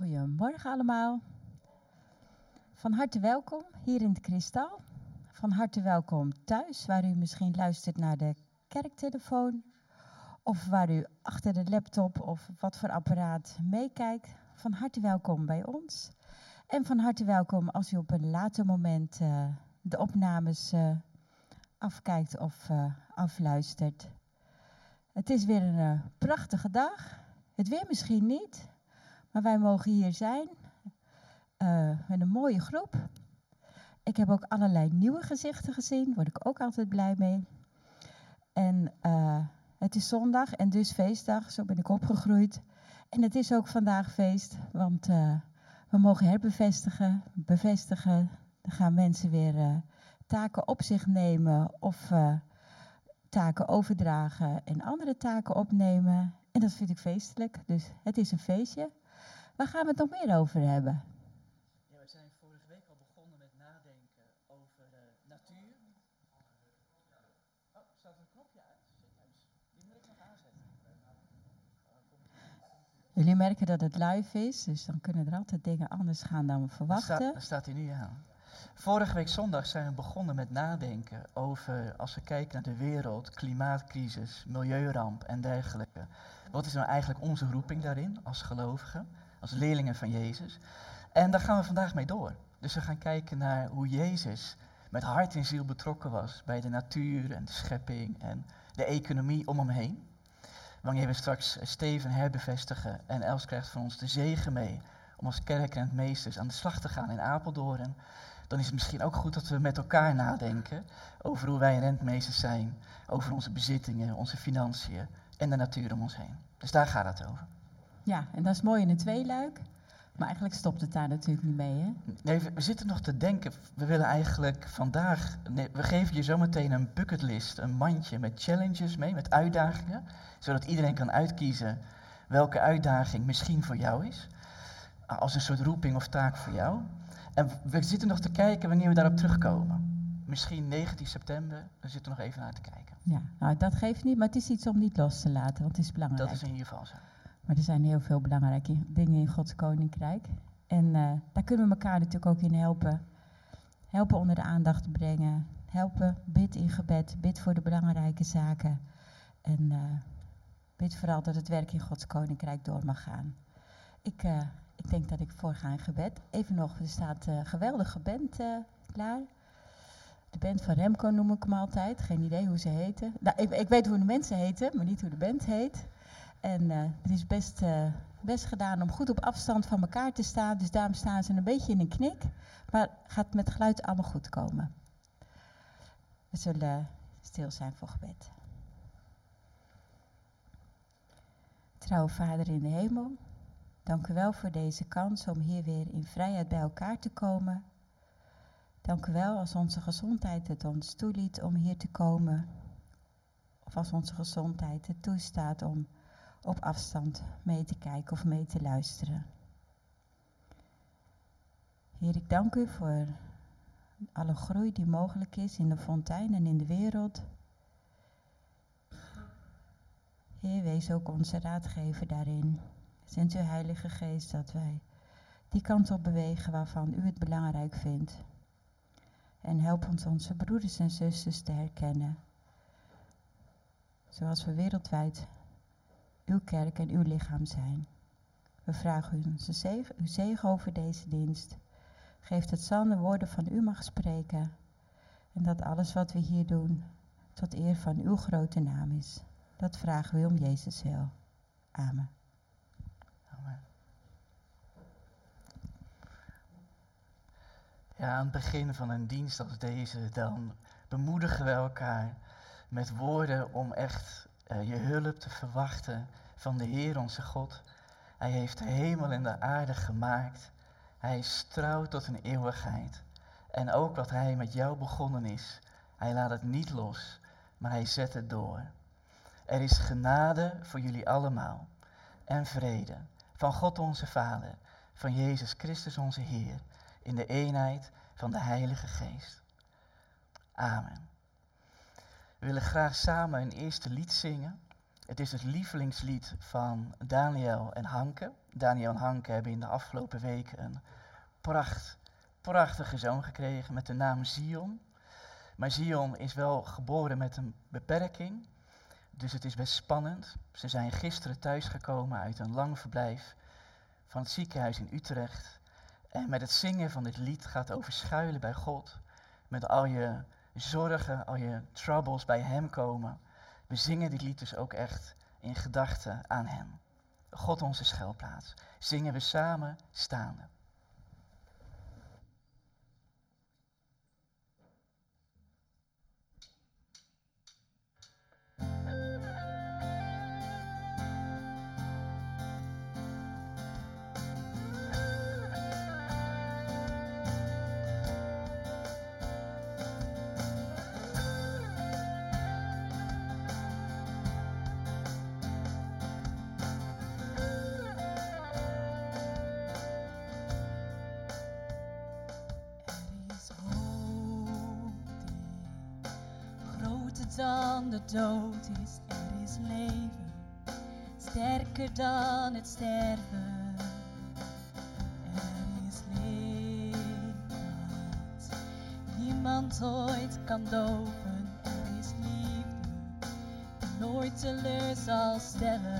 Goedemorgen allemaal. Van harte welkom hier in het Kristal. Van harte welkom thuis, waar u misschien luistert naar de kerktelefoon. Of waar u achter de laptop of wat voor apparaat meekijkt. Van harte welkom bij ons. En van harte welkom als u op een later moment uh, de opnames uh, afkijkt of uh, afluistert. Het is weer een prachtige dag. Het weer misschien niet, maar wij mogen hier zijn uh, met een mooie groep. Ik heb ook allerlei nieuwe gezichten gezien, daar word ik ook altijd blij mee. En uh, het is zondag en dus feestdag, zo ben ik opgegroeid. En het is ook vandaag feest, want uh, we mogen herbevestigen, bevestigen. Er gaan mensen weer taken op zich nemen of taken overdragen en andere taken opnemen. En dat vind ik feestelijk, dus het is een feestje. Waar gaan we het nog meer over hebben? Ja, we zijn vorige week al begonnen met nadenken over uh, natuur. Oh, staat een knopje uit? Die moet ik nog aanzetten. Jullie merken dat het live is, dus dan kunnen er altijd dingen anders gaan dan we verwachten. Staat, staat hij nu aan. Vorige week zondag zijn we begonnen met nadenken over, als we kijken naar de wereld, klimaatcrisis, milieuramp en dergelijke. Wat is nou eigenlijk onze roeping daarin als gelovigen, als leerlingen van Jezus? En daar gaan we vandaag mee door. Dus we gaan kijken naar hoe Jezus met hart en ziel betrokken was bij de natuur en de schepping en de economie om hem heen. Wanneer we straks Steven herbevestigen en Els krijgt van ons de zegen mee om als kerk en meesters aan de slag te gaan in Apeldoorn, dan is het misschien ook goed dat we met elkaar nadenken over hoe wij rentmeesters zijn, over onze bezittingen, onze financiën en de natuur om ons heen. Dus daar gaat het over. Ja, en dat is mooi in een tweeluik. Maar eigenlijk stopt het daar natuurlijk niet mee, hè? Nee, we, zitten nog te denken. We willen eigenlijk vandaag. Nee, we geven je zometeen een bucketlist, een mandje met challenges mee, met uitdagingen. Zodat iedereen kan uitkiezen welke uitdaging misschien voor jou is. Als een soort roeping of taak voor jou. En we zitten nog te kijken wanneer we daarop terugkomen. Misschien 19 september, daar zitten we nog even naar te kijken. Ja, nou dat geeft niet, maar het is iets om niet los te laten, want het is belangrijk. Dat is in ieder geval zo. Maar er zijn heel veel belangrijke dingen in Gods Koninkrijk. En uh, daar kunnen we elkaar natuurlijk ook in helpen. Helpen onder de aandacht brengen. Helpen, bid in gebed, bid voor de belangrijke zaken. En uh, bid vooral dat het werk in Gods Koninkrijk door mag gaan. Ik, uh, ik denk dat ik voorga in gebed. Even nog, er staat een geweldige band klaar. De band van Remco noem ik hem altijd. Geen idee hoe ze heten. Nou, ik, ik weet hoe de mensen heten, maar niet hoe de band heet. En uh, het is best, uh, best gedaan om goed op afstand van elkaar te staan. Dus daarom staan ze een beetje in een knik. Maar gaat met geluid allemaal goed komen. We zullen stil zijn voor gebed. Trouwe Vader in de hemel, dank u wel voor deze kans om hier weer in vrijheid bij elkaar te komen. Dank u wel als onze gezondheid het ons toeliet om hier te komen. Of als onze gezondheid het toestaat om op afstand mee te kijken of mee te luisteren. Heer, ik dank u voor alle groei die mogelijk is in de fontein en in de wereld. Heer, wees ook onze raadgever daarin. Zend uw Heilige Geest dat wij die kant op bewegen waarvan u het belangrijk vindt. En help ons onze broeders en zusters te herkennen. Zoals we wereldwijd uw kerk en uw lichaam zijn. We vragen u zegen, zegen over deze dienst. Geef dat San de woorden van u mag spreken. En dat alles wat we hier doen tot eer van uw grote naam is. Dat vragen we om Jezus wil. Amen. Amen. Ja, aan het begin van een dienst als deze, dan bemoedigen we elkaar met woorden om echt je hulp te verwachten van de Heer onze God. Hij heeft de hemel en de aarde gemaakt. Hij is trouw tot een eeuwigheid. En ook wat hij met jou begonnen is, hij laat het niet los, maar hij zet het door. Er is genade voor jullie allemaal en vrede van God onze Vader, van Jezus Christus onze Heer, in de eenheid van de Heilige Geest. Amen. We willen graag samen een eerste lied zingen. Het is het lievelingslied van Daniel en Hanke. Daniel en Hanke hebben in de afgelopen weken een pracht, prachtige zoon gekregen met de naam Zion. Maar Zion is wel geboren met een beperking, dus het is best spannend. Ze zijn gisteren thuisgekomen uit een lang verblijf van het ziekenhuis in Utrecht. En met het zingen van dit lied gaat over schuilen bij God. Met al je zorgen, al je troubles bij Hem komen. We zingen dit lied dus ook echt in gedachten aan Hem. God onze schuilplaats. Zingen we samen staande. Dan de dood is, er is leven, sterker dan het sterven. Er is licht niemand ooit kan doven. Er is liefde die nooit teleur zal stellen.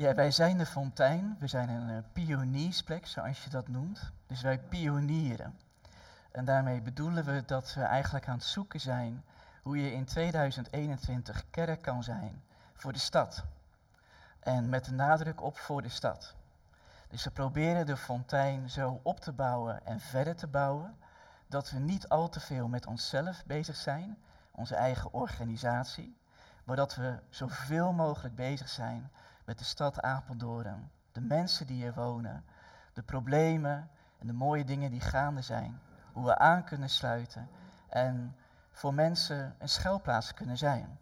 Ja, wij zijn de fontein. We zijn een uh, pioniersplek, zoals je dat noemt. Dus wij pionieren. En daarmee bedoelen we dat we eigenlijk aan het zoeken zijn hoe je in 2021 kerk kan zijn voor de stad. En met de nadruk op voor de stad. Dus we proberen de fontein zo op te bouwen en verder te bouwen, dat we niet al te veel met onszelf bezig zijn, onze eigen organisatie, maar dat we zoveel mogelijk bezig zijn met de stad Apeldoorn, de mensen die hier wonen, de problemen en de mooie dingen die gaande zijn, hoe we aan kunnen sluiten en voor mensen een schuilplaats kunnen zijn.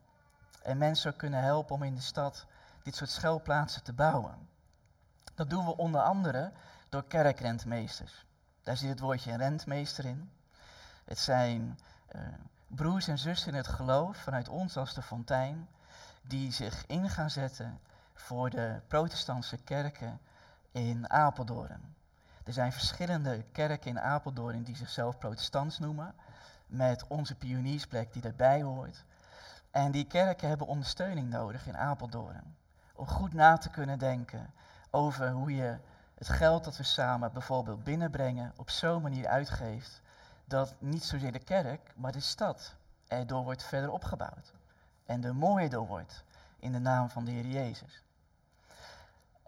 En mensen kunnen helpen om in de stad dit soort schuilplaatsen te bouwen. Dat doen we onder andere door kerkrentmeesters. Daar zit het woordje rentmeester in. Het zijn uh, broers en zussen in het geloof vanuit ons als de fontein, die zich in gaan zetten voor de protestantse kerken in Apeldoorn. Er zijn verschillende kerken in Apeldoorn die zichzelf protestants noemen, met onze pioniersplek die daarbij hoort. En die kerken hebben ondersteuning nodig in Apeldoorn. Om goed na te kunnen denken over hoe je het geld dat we samen bijvoorbeeld binnenbrengen op zo'n manier uitgeeft dat niet zozeer de kerk, maar de stad erdoor wordt verder opgebouwd. En er mooier door wordt in de naam van de Heer Jezus.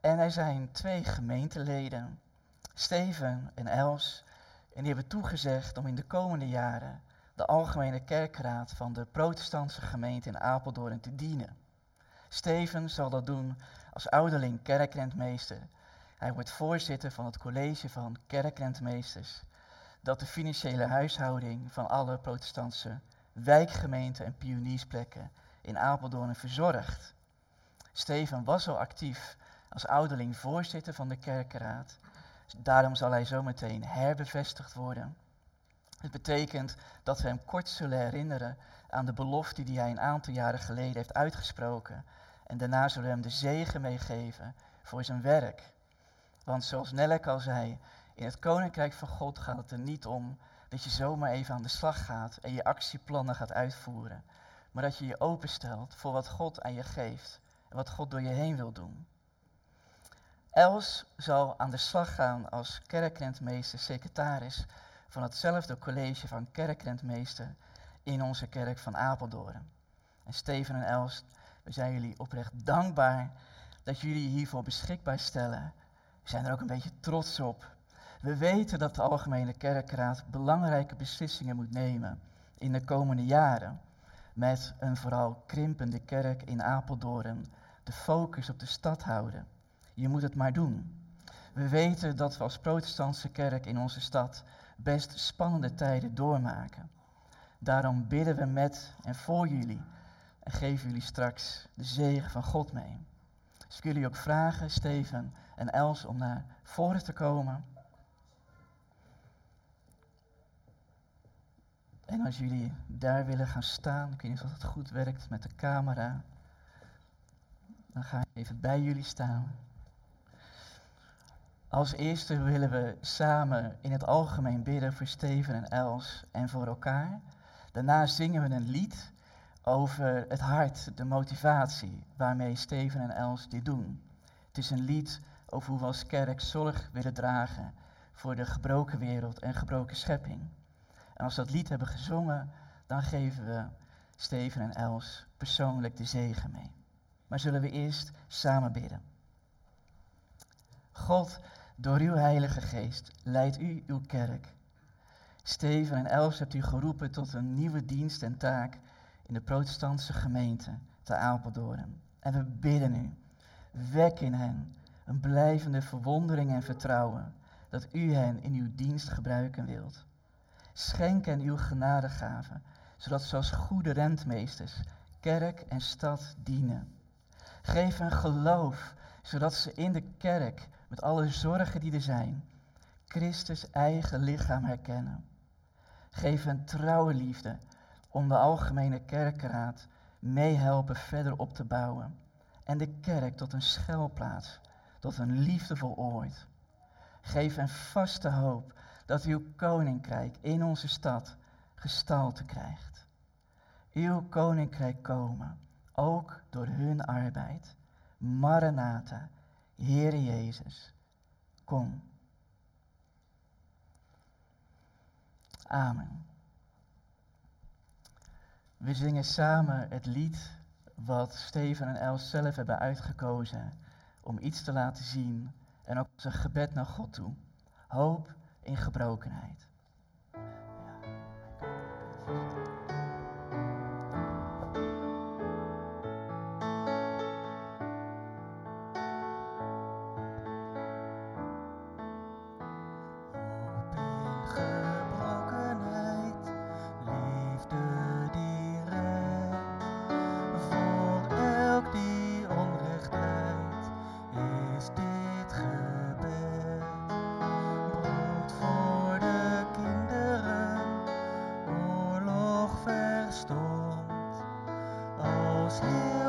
En er zijn twee gemeenteleden, Steven en Els, en die hebben toegezegd om in de komende jaren de Algemene Kerkraad van de Protestantse gemeente in Apeldoorn te dienen. Steven zal dat doen als ouderling kerkrentmeester. Hij wordt voorzitter van het college van kerkrentmeesters, dat de financiële huishouding van alle protestantse wijkgemeenten en pioniersplekken in Apeldoorn verzorgt. Steven was al actief als ouderling voorzitter van de kerkenraad. Daarom zal hij zometeen herbevestigd worden. Het betekent dat we hem kort zullen herinneren aan de belofte die hij een aantal jaren geleden heeft uitgesproken. En daarna zullen we hem de zegen meegeven voor zijn werk. Want zoals Nellek al zei, in het koninkrijk van God gaat het er niet om dat je zomaar even aan de slag gaat en je actieplannen gaat uitvoeren. Maar dat je je openstelt voor wat God aan je geeft en wat God door je heen wil doen. Els zal aan de slag gaan als kerkrentmeester, secretaris van hetzelfde college van kerkrentmeester in onze kerk van Apeldoorn. En Steven en Els, we zijn jullie oprecht dankbaar dat jullie hiervoor beschikbaar stellen. We zijn er ook een beetje trots op. We weten dat de Algemene Kerkraad belangrijke beslissingen moet nemen in de komende jaren. Met een vooral krimpende kerk in Apeldoorn. De focus op de stad houden. Je moet het maar doen. We weten dat we als protestantse kerk in onze stad best spannende tijden doormaken. Daarom bidden we met en voor jullie en geven jullie straks de zegen van God mee. Dus ik wil jullie ook vragen, Steven en Els, om naar voren te komen. En als jullie daar willen gaan staan, ik weet niet of het goed werkt met de camera, dan ga ik even bij jullie staan. Als eerste willen we samen in het algemeen bidden voor Steven en Els en voor elkaar. Daarna zingen we een lied over het hart, de motivatie waarmee Steven en Els dit doen. Het is een lied over hoe we als kerk zorg willen dragen voor de gebroken wereld en gebroken schepping. En als we dat lied hebben gezongen, dan geven we Steven en Els persoonlijk de zegen mee. Maar zullen we eerst samen bidden. God, door uw Heilige Geest leidt u uw kerk. Steven en Els hebt u geroepen tot een nieuwe dienst en taak in de protestantse gemeente te Apeldoorn. En we bidden u, wek in hen een blijvende verwondering en vertrouwen dat u hen in uw dienst gebruiken wilt. Schenk hen uw genadegaven, zodat ze als goede rentmeesters kerk en stad dienen. Geef hen geloof, zodat ze in de kerk, met alle zorgen die er zijn, Christus eigen lichaam herkennen. Geef hen trouwe liefde om de algemene kerkenraad meehelpen verder op te bouwen en de kerk tot een schuilplaats, tot een liefdevol oord. Geef hen vaste hoop dat uw koninkrijk in onze stad gestalte krijgt. Uw koninkrijk komen, ook door hun arbeid. Maranatha, Heere Jezus, kom. Amen. We zingen samen het lied wat Steven en Els zelf hebben uitgekozen om iets te laten zien en ook zijn gebed naar God toe. Hoop in gebrokenheid. sad.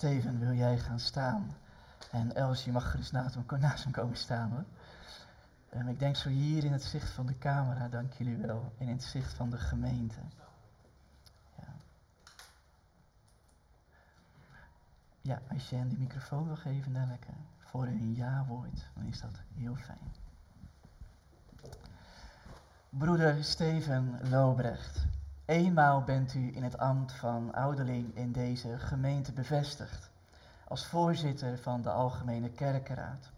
Steven, wil jij gaan staan? En Els, je mag gerust naast naast hem komen staan hoor. Um, ik denk zo hier in het zicht van de camera, dank jullie wel. En in het zicht van de gemeente. Ja, ja als je hen die microfoon wil geven, Nelleke, voor een ja-woord, dan is dat heel fijn. Broeder Steven Lobrecht. Eenmaal bent u in het ambt van ouderling in deze gemeente bevestigd, als voorzitter van de Algemene Kerkenraad.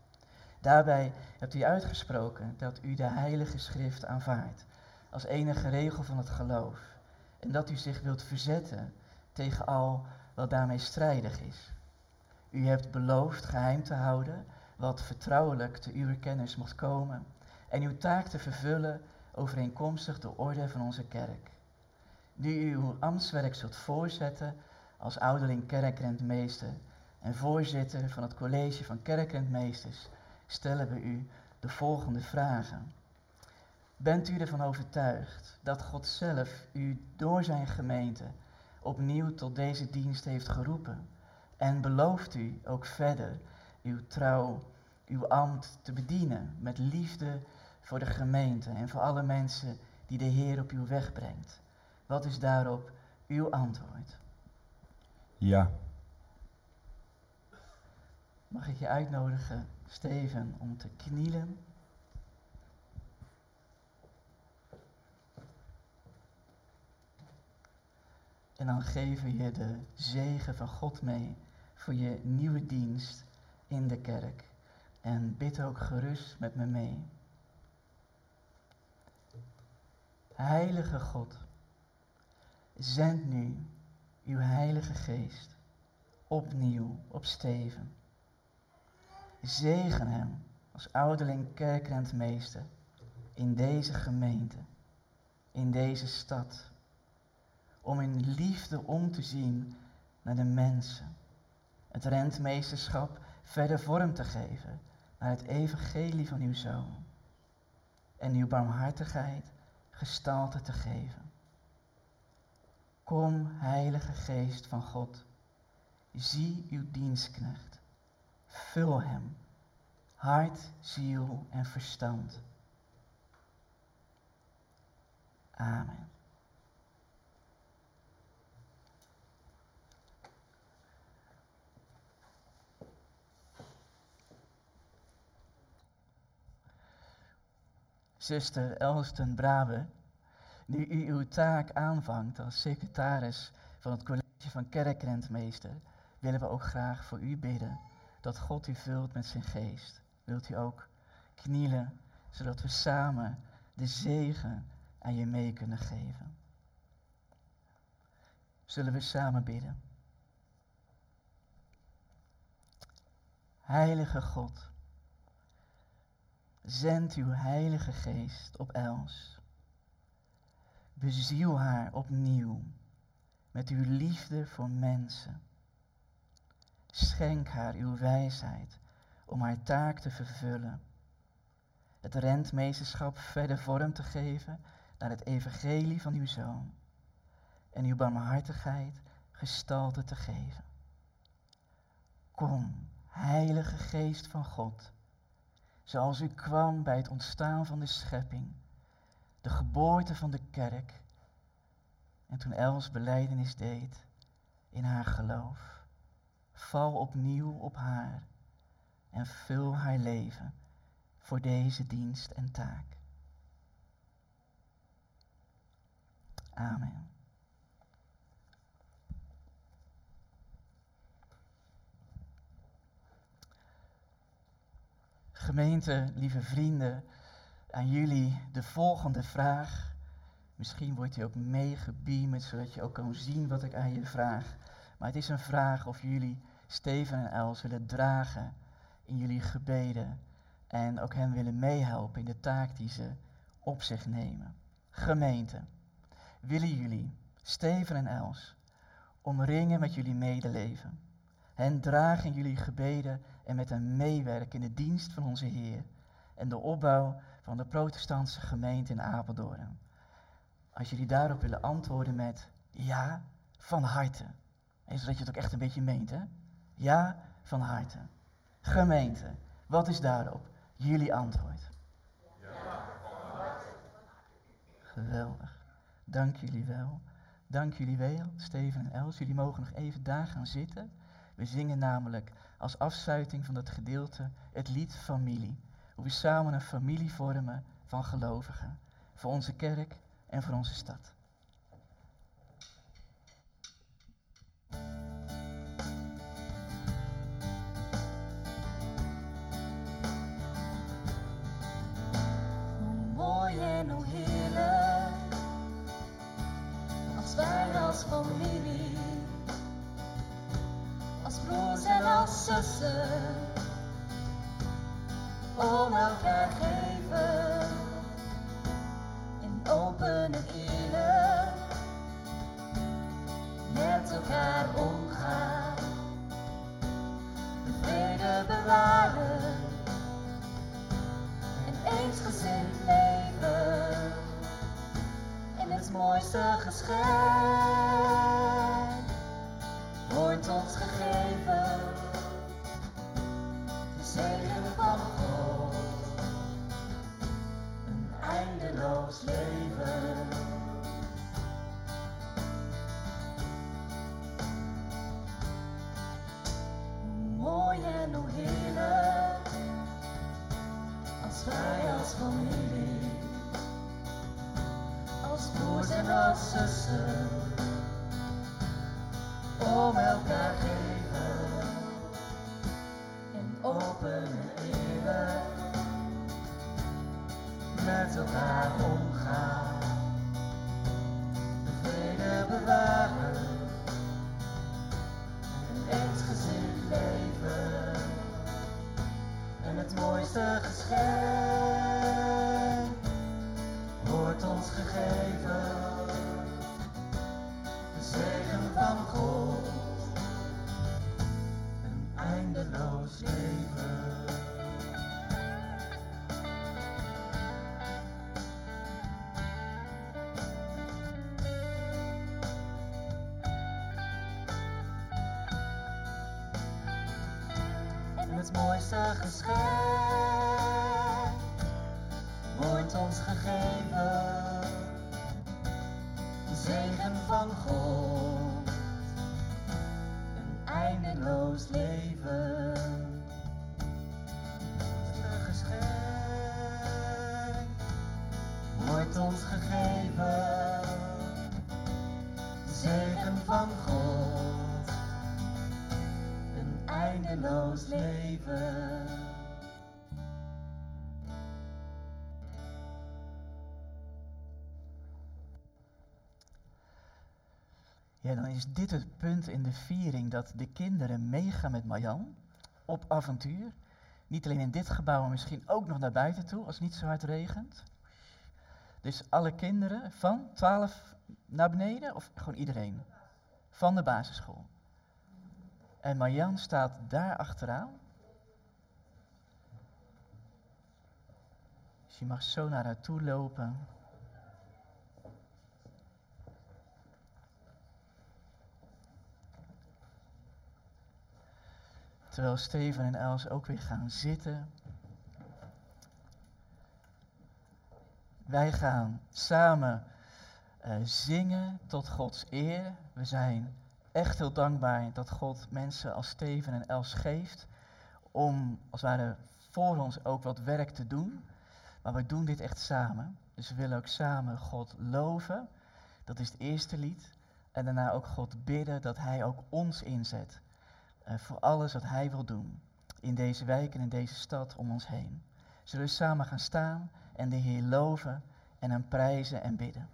Daarbij hebt u uitgesproken dat u de Heilige Schrift aanvaardt als enige regel van het geloof en dat u zich wilt verzetten tegen al wat daarmee strijdig is. U hebt beloofd geheim te houden wat vertrouwelijk te uw kennis mocht komen en uw taak te vervullen overeenkomstig de orde van onze kerk die uw ambtswerk zult voorzetten als ouderling kerkrentmeester en voorzitter van het college van kerkrentmeesters, stellen we u de volgende vragen. Bent u ervan overtuigd dat God zelf u door zijn gemeente opnieuw tot deze dienst heeft geroepen? En belooft u ook verder uw trouw, uw ambt te bedienen met liefde voor de gemeente en voor alle mensen die de Heer op uw weg brengt? Wat is daarop uw antwoord? Ja. Mag ik je uitnodigen, Steven, om te knielen? En dan geven je de zegen van God mee voor je nieuwe dienst in de kerk. En bid ook gerust met me mee. Heilige God, zend nu uw Heilige Geest opnieuw op Steven. Zegen hem als ouderling kerkrentmeester in deze gemeente, in deze stad, om in liefde om te zien naar de mensen, het rentmeesterschap verder vorm te geven naar het evangelie van uw zoon en uw barmhartigheid gestalte te geven. Kom, Heilige Geest van God, zie uw dienstknecht, vul hem, hart, ziel en verstand. Amen. Zuster Elston Brabe, nu u uw taak aanvangt als secretaris van het college van kerkrentmeester, willen we ook graag voor u bidden dat God u vult met zijn geest. Wilt u ook knielen, zodat we samen de zegen aan je mee kunnen geven. Zullen we samen bidden? Heilige God, zend uw Heilige Geest op Els. Beziel haar opnieuw met uw liefde voor mensen. Schenk haar uw wijsheid om haar taak te vervullen. Het rentmeesterschap verder vorm te geven naar het evangelie van uw zoon. En uw barmhartigheid gestalte te geven. Kom, Heilige Geest van God, zoals u kwam bij het ontstaan van de schepping, de geboorte van de kerk, en toen Els beleidenis deed in haar geloof. Val opnieuw op haar en vul haar leven voor deze dienst en taak. Amen. Gemeente, lieve vrienden, aan jullie de volgende vraag. Misschien wordt die ook meegebeamd, zodat je ook kan zien wat ik aan je vraag. Maar het is een vraag of jullie Steven en Els willen dragen in jullie gebeden. En ook hen willen meehelpen in de taak die ze op zich nemen. Gemeente, willen jullie, Steven en Els, omringen met jullie medeleven. Hen dragen in jullie gebeden en met hen meewerken in de dienst van onze Heer en de opbouw van de protestantse gemeente in Apeldoorn. Als jullie daarop willen antwoorden met ja, van harte. En zodat je het ook echt een beetje meent, hè? Ja, van harte. Gemeente, wat is daarop jullie antwoord? Ja, van harte. Geweldig. Dank jullie wel. Dank jullie wel, Steven en Els. Jullie mogen nog even daar gaan zitten. We zingen namelijk als afsluiting van dat gedeelte het lied Familie. Hoe we samen een familie vormen van gelovigen. Voor onze kerk en voor onze stad. Mooi en hoe heerlijk, als wij als familie, als broers en als zussen, om elkaar geven. In open en eerlijk, met elkaar omgaan, de vrede bewaren. En eensgezind leven. In het mooiste geschenk. Wordt ons gegeven Stop. Het mooiste is dit het punt in de viering dat de kinderen meegaan met Marjan op avontuur. Niet alleen in dit gebouw, maar misschien ook nog naar buiten toe als het niet zo hard regent. Dus alle kinderen van 12 naar beneden of gewoon iedereen? Van de basisschool. En Marjan staat daar achteraan. Dus je mag zo naar haar toe lopen. Terwijl Steven en Els ook weer gaan zitten. Wij gaan samen eh, zingen tot Gods eer. We zijn echt heel dankbaar dat God mensen als Steven en Els geeft om als het ware voor ons ook wat werk te doen. Maar we doen dit echt samen. Dus we willen ook samen God loven. Dat is het eerste lied. En daarna ook God bidden dat Hij ook ons inzet. Eh, voor alles wat Hij wil doen. In deze wijk en in deze stad om ons heen. Zullen we samen gaan staan en de Heer loven en hem prijzen en bidden.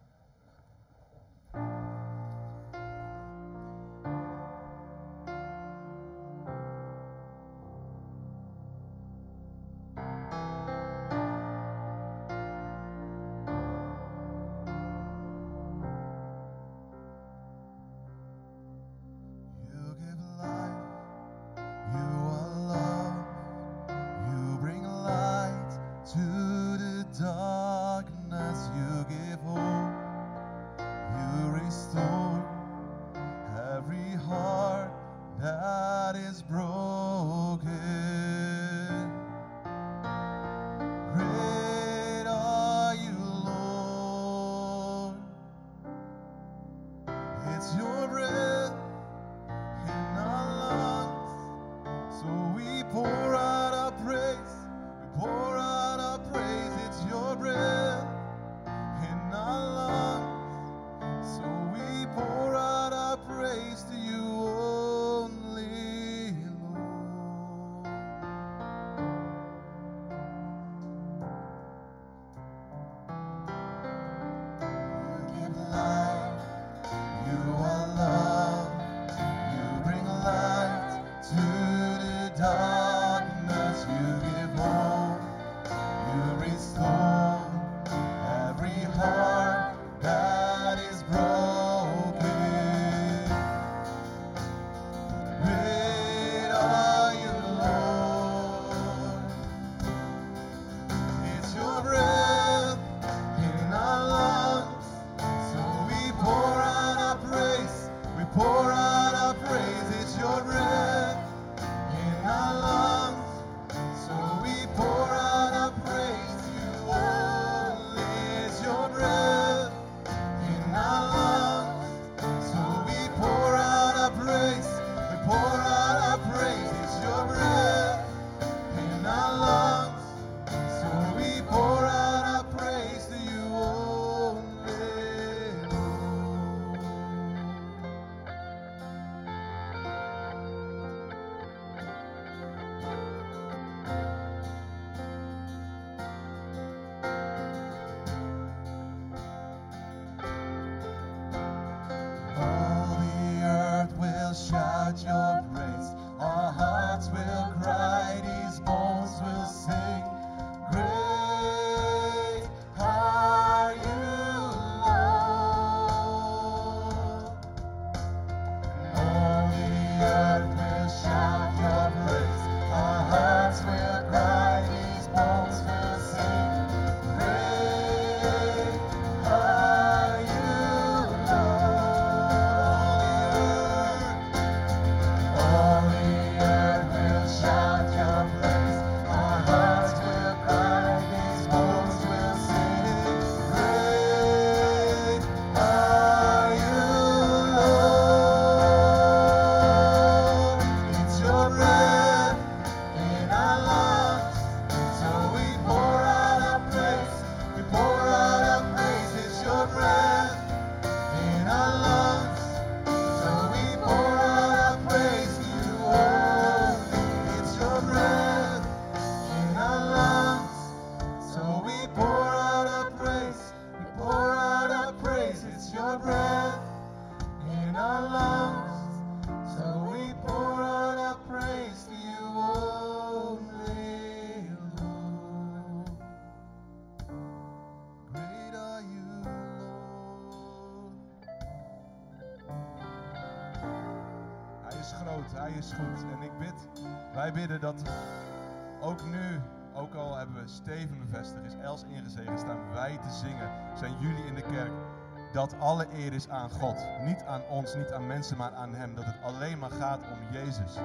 is aan God. Niet aan ons, niet aan mensen, maar aan Hem. Dat het alleen maar gaat om Jezus.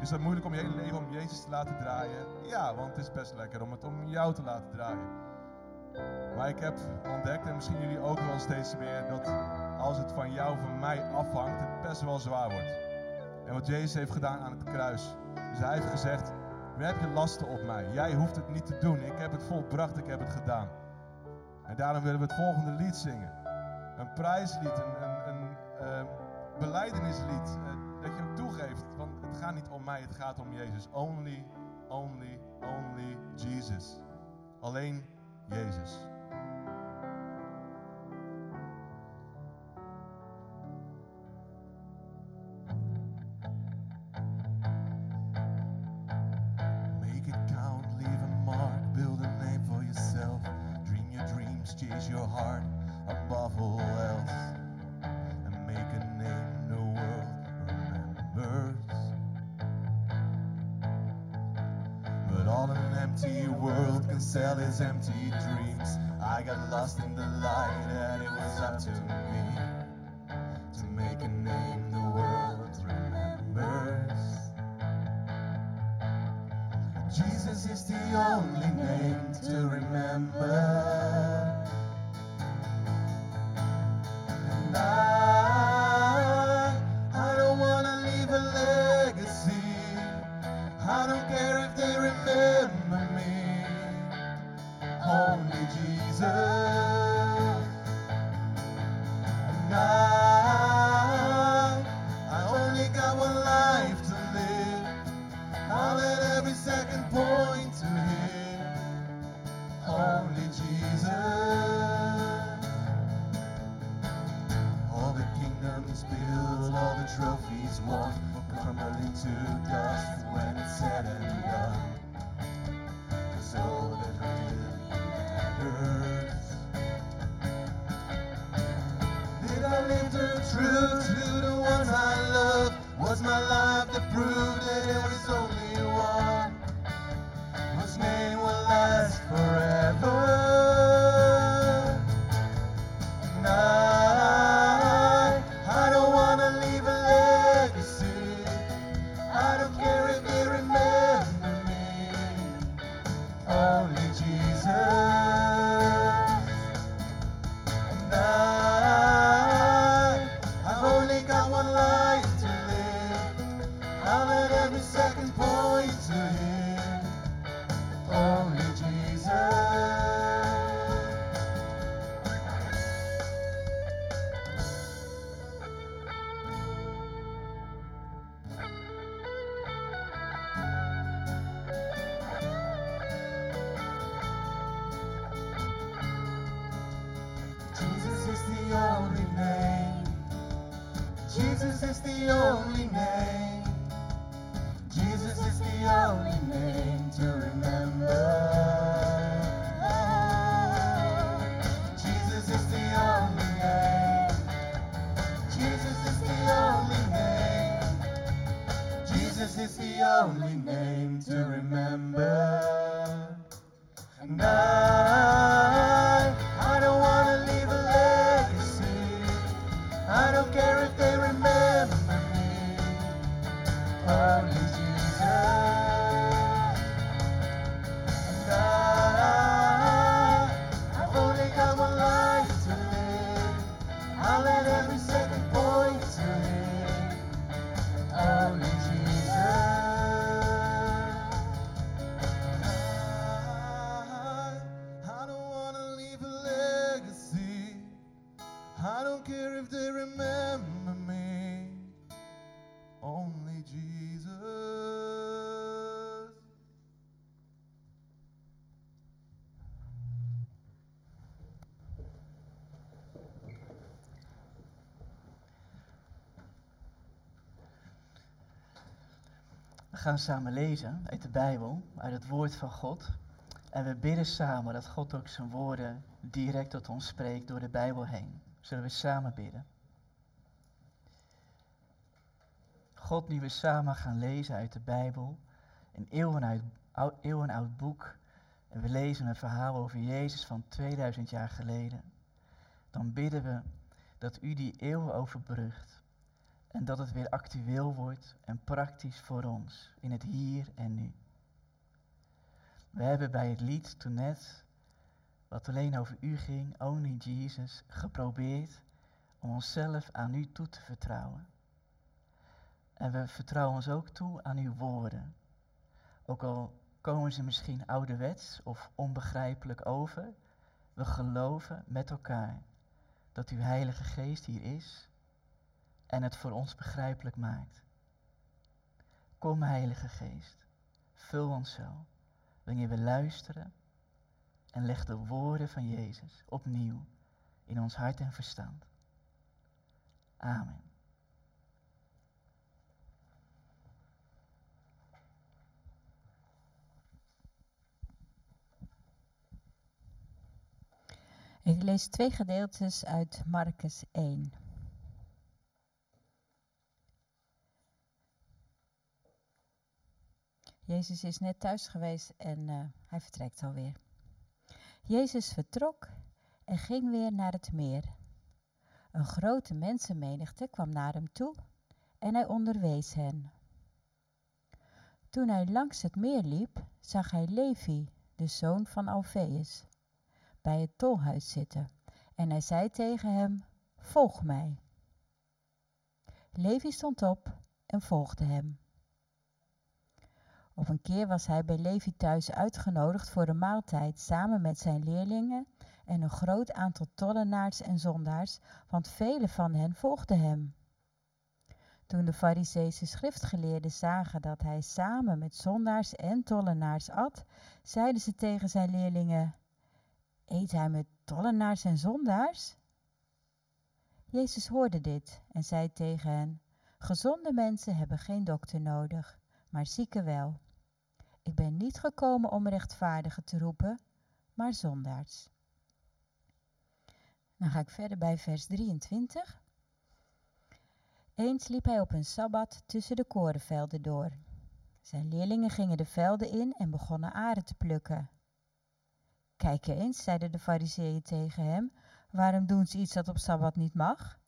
Is dat moeilijk om je hele leven om Jezus te laten draaien? Ja, want het is best lekker om het om jou te laten draaien. Maar ik heb ontdekt, en misschien jullie ook wel steeds meer, dat als het van jou, van mij afhangt, het best wel zwaar wordt. En wat Jezus heeft gedaan aan het kruis. Dus hij heeft gezegd, we heb je lasten op mij. Jij hoeft het niet te doen. Ik heb het volbracht, ik heb het gedaan. En daarom willen we het volgende lied zingen een prijslied, een, een, een ehm, beleidenislied. Eh, dat je ook toegeeft, want het gaat niet om mij, het gaat om Jezus. Only, only, only Jesus. Alleen Jezus. And. religion. gaan samen lezen uit de Bijbel, uit het woord van God. En we bidden samen dat God ook zijn woorden direct tot ons spreekt door de Bijbel heen. Zullen we samen bidden? God, nu we samen gaan lezen uit de Bijbel, een eeuwenoud, oud, eeuwenoud boek, en we lezen een verhaal over Jezus van 2000 jaar geleden, dan bidden we dat u die eeuwen overbrugt en dat het weer actueel wordt en praktisch voor ons in het hier en nu. We hebben bij het lied toen net, wat alleen over u ging, Only Jesus, geprobeerd om onszelf aan u toe te vertrouwen. En we vertrouwen ons ook toe aan uw woorden. Ook al komen ze misschien ouderwets of onbegrijpelijk over, we geloven met elkaar dat uw Heilige Geest hier is en het voor ons begrijpelijk maakt. Kom, Heilige Geest, vul ons zo, wanneer we luisteren en leg de woorden van Jezus opnieuw in ons hart en verstand. Amen. Ik lees twee gedeeltes uit Marcus 1. Jezus is net thuis geweest en uh, hij vertrekt alweer. Jezus vertrok en ging weer naar het meer. Een grote mensenmenigte kwam naar hem toe en hij onderwees hen. Toen hij langs het meer liep, zag hij Levi, de zoon van Alfeus, bij het tolhuis zitten. En hij zei tegen hem: Volg mij. Levi stond op en volgde hem. Op een keer was hij bij Levi thuis uitgenodigd voor een maaltijd samen met zijn leerlingen en een groot aantal tollenaars en zondaars, want vele van hen volgden hem. Toen de Fariseese schriftgeleerden zagen dat hij samen met zondaars en tollenaars at, zeiden ze tegen zijn leerlingen: Eet hij met tollenaars en zondaars? Jezus hoorde dit en zei tegen hen: Gezonde mensen hebben geen dokter nodig, maar zieken wel. Ik ben niet gekomen om rechtvaardigen te roepen, maar zondaars. Dan ga ik verder bij vers 23. Eens liep hij op een sabbat tussen de korenvelden door. Zijn leerlingen gingen de velden in en begonnen aren te plukken. Kijk eens, zeiden de fariseeën tegen hem, waarom doen ze iets dat op sabbat niet mag?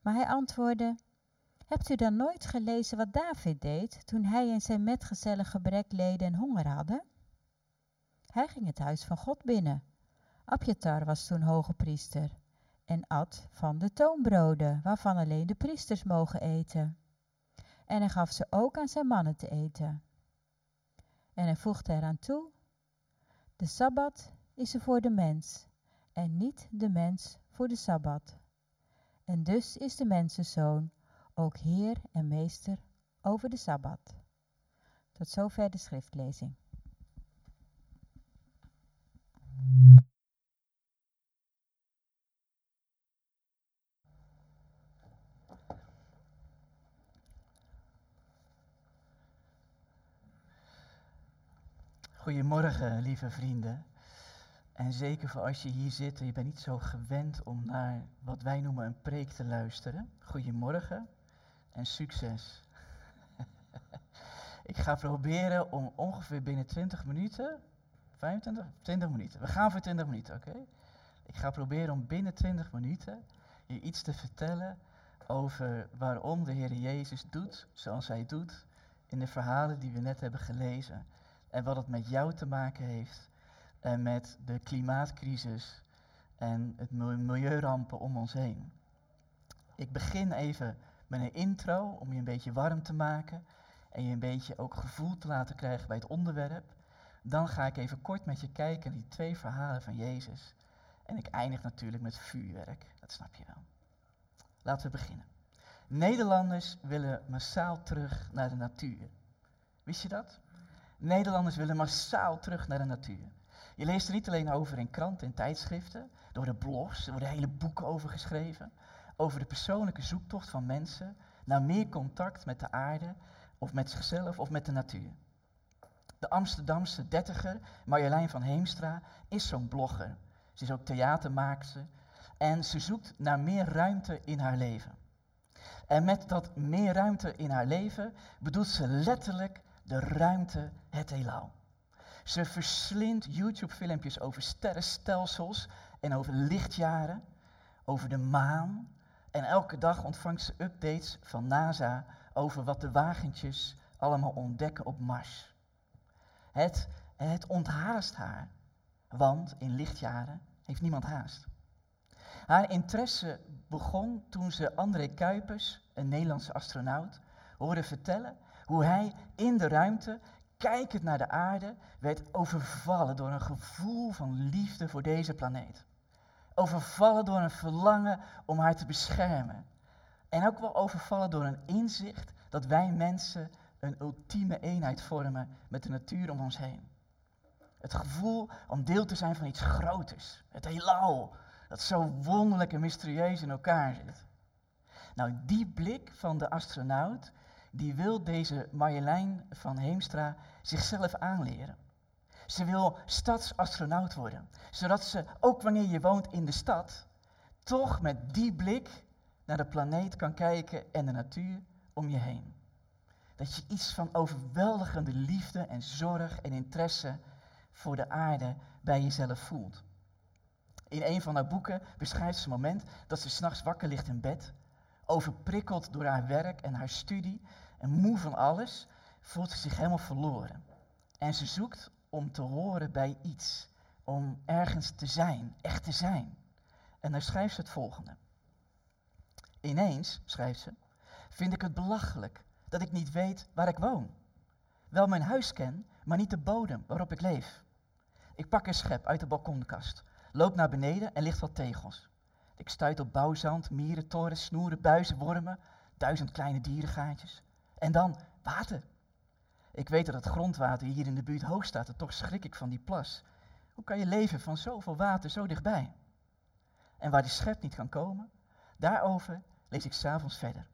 Maar hij antwoordde, Hebt u dan nooit gelezen wat David deed toen hij en zijn metgezellen gebrek leden en honger hadden? Hij ging het huis van God binnen. Abjatar was toen hoge priester en at van de toonbroden, waarvan alleen de priesters mogen eten. En hij gaf ze ook aan zijn mannen te eten. En hij voegde eraan toe, de Sabbat is er voor de mens en niet de mens voor de Sabbat. En dus is de mensenzoon ook Heer en Meester over de Sabbat. Tot zover de schriftlezing. Goedemorgen, lieve vrienden. En zeker voor als je hier zit en je bent niet zo gewend om naar wat wij noemen een preek te luisteren. Goedemorgen en succes. Ik ga proberen om ongeveer binnen 20 minuten, 25, 20 minuten. We gaan voor 20 minuten, oké? Ik ga proberen om binnen 20 minuten je iets te vertellen over waarom de Heer Jezus doet zoals Hij doet in de verhalen die we net hebben gelezen. En wat het met jou te maken heeft en met de klimaatcrisis en het milieurampen om ons heen. Ik begin even met een intro om je een beetje warm te maken en je een beetje ook gevoel te laten krijgen bij het onderwerp. Dan ga ik even kort met je kijken naar die twee verhalen van Jezus. En ik eindig natuurlijk met vuurwerk, dat snap je wel. Laten we beginnen. Nederlanders willen massaal terug naar de natuur. Wist je dat? Nederlanders willen massaal terug naar de natuur. Je leest er niet alleen over in kranten en tijdschriften, er worden blogs, er worden hele boeken over geschreven over de persoonlijke zoektocht van mensen naar meer contact met de aarde of met zichzelf of met de natuur. De Amsterdamse dertiger Marjolein van Heemstra is zo'n blogger. Ze is ook theatermaakster en ze zoekt naar meer ruimte in haar leven. En met dat meer ruimte in haar leven bedoelt ze letterlijk de ruimte, het heelal. Ze verslindt YouTube-filmpjes over sterrenstelsels en over lichtjaren, over de maan. En elke dag ontvangt ze updates van NASA over wat de wagentjes allemaal ontdekken op Mars. Het, het onthaast haar, want in lichtjaren heeft niemand haast. Haar interesse begon toen ze André Kuipers, een Nederlandse astronaut, hoorde vertellen hoe hij in de ruimte, kijkend naar de aarde, werd overvallen door een gevoel van liefde voor deze planeet. Overvallen door een verlangen om haar te beschermen. En ook wel overvallen door een inzicht dat wij mensen een ultieme eenheid vormen met de natuur om ons heen. Het gevoel om deel te zijn van iets groters. Het heelal, dat zo wonderlijk en mysterieus in elkaar zit. Nou, die blik van de astronaut, die wil deze Marjolein van Heemstra zichzelf aanleren. Ze wil stadsastronaut worden, zodat ze, ook wanneer je woont in de stad, toch met die blik naar de planeet kan kijken en de natuur om je heen. Dat je iets van overweldigende liefde en zorg en interesse voor de aarde bij jezelf voelt. In een van haar boeken beschrijft ze een moment dat ze s'nachts wakker ligt in bed, overprikkeld door haar werk en haar studie en moe van alles, voelt ze zich helemaal verloren. En ze zoekt om te horen bij iets, om ergens te zijn, echt te zijn. En dan schrijft ze het volgende. Ineens, schrijft ze, vind ik het belachelijk dat ik niet weet waar ik woon. Wel mijn huis ken, maar niet de bodem waarop ik leef. Ik pak een schep uit de balkonkast, loop naar beneden en licht wat tegels. Ik stuit op bouwzand, mieren, torens, snoeren, buizen, wormen, duizend kleine dierengaatjes. En dan water. Ik weet dat het grondwater hier in de buurt hoog staat en toch schrik ik van die plas. Hoe kan je leven van zoveel water zo dichtbij? En waar die schep niet kan komen, daarover lees ik s'avonds verder.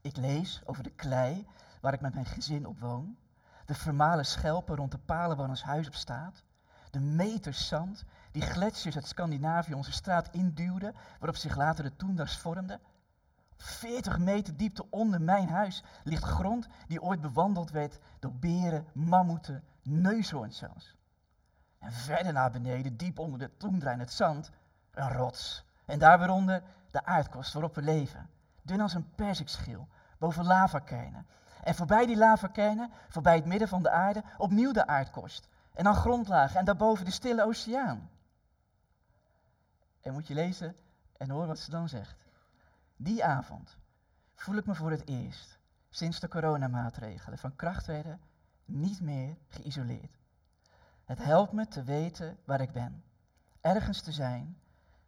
Ik lees over de klei waar ik met mijn gezin op woon, de vermalen schelpen rond de palen waar ons huis op staat, de meters zand die gletsjers uit Scandinavië onze straat induwden, waarop zich later de toenders vormden. 40 meter diepte onder mijn huis ligt grond die ooit bewandeld werd door beren, mammoeten, neushoorns zelfs. En verder naar beneden, diep onder de toendra het zand, een rots. En daar weer de aardkorst waarop we leven. Dun als een perzikschil, boven lavakernen. En voorbij die lavakernen, voorbij het midden van de aarde, opnieuw de aardkorst. En dan grondlagen en daarboven de stille oceaan. En moet je lezen en horen wat ze dan zegt. Die avond voel ik me voor het eerst, sinds de coronamaatregelen van kracht werden, niet meer geïsoleerd. Het helpt me te weten waar ik ben, ergens te zijn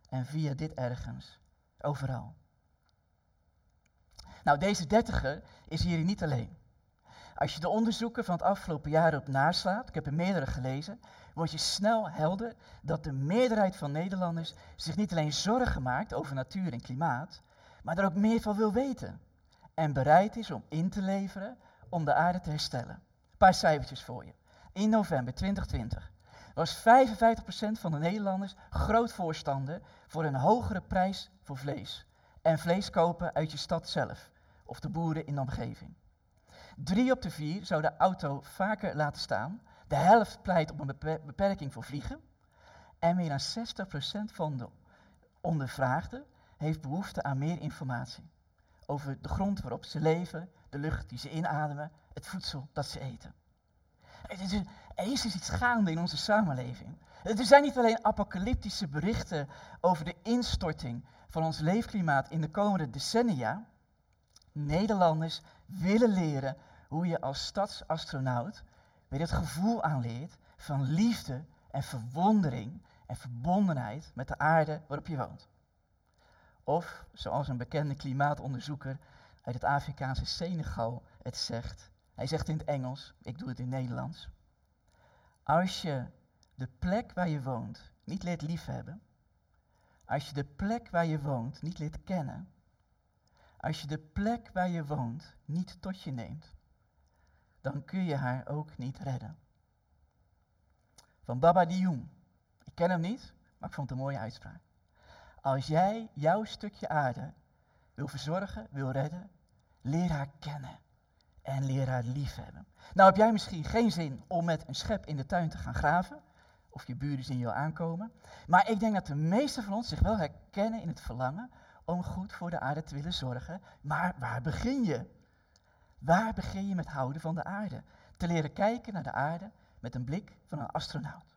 en via dit ergens overal. Nou, deze dertiger is hier niet alleen. Als je de onderzoeken van het afgelopen jaar op naslaat, ik heb er meerdere gelezen, word je snel helder dat de meerderheid van Nederlanders zich niet alleen zorgen maakt over natuur en klimaat, maar er ook meer van wil weten. En bereid is om in te leveren om de aarde te herstellen. Een paar cijfertjes voor je. In november 2020 was 55% van de Nederlanders groot voorstander voor een hogere prijs voor vlees. En vlees kopen uit je stad zelf of de boeren in de omgeving. Drie op de vier zou de auto vaker laten staan. De helft pleit op een beperking voor vliegen. En meer dan 60% van de ondervraagden heeft behoefte aan meer informatie. Over de grond waarop ze leven, de lucht die ze inademen, het voedsel dat ze eten. Er is dus iets gaande in onze samenleving. Er zijn niet alleen apocalyptische berichten over de instorting van ons leefklimaat in de komende decennia. Nederlanders willen leren hoe je als stadsastronaut weer het gevoel aanleert van liefde en verwondering en verbondenheid met de aarde waarop je woont. Of, zoals een bekende klimaatonderzoeker uit het Afrikaanse Senegal het zegt, hij zegt in het Engels, ik doe het in het Nederlands. Als je de plek waar je woont niet leert liefhebben, als je de plek waar je woont niet leert kennen, als je de plek waar je woont niet tot je neemt, dan kun je haar ook niet redden. Van Baba Dioum. Ik ken hem niet, maar ik vond het een mooie uitspraak. Als jij jouw stukje aarde wil verzorgen, wil redden, leer haar kennen en leer haar liefhebben. Nou heb jij misschien geen zin om met een schep in de tuin te gaan graven, of je buren zien jou aankomen, maar ik denk dat de meesten van ons zich wel herkennen in het verlangen om goed voor de aarde te willen zorgen. Maar waar begin je? Waar begin je met houden van de aarde? Te leren kijken naar de aarde met een blik van een astronaut.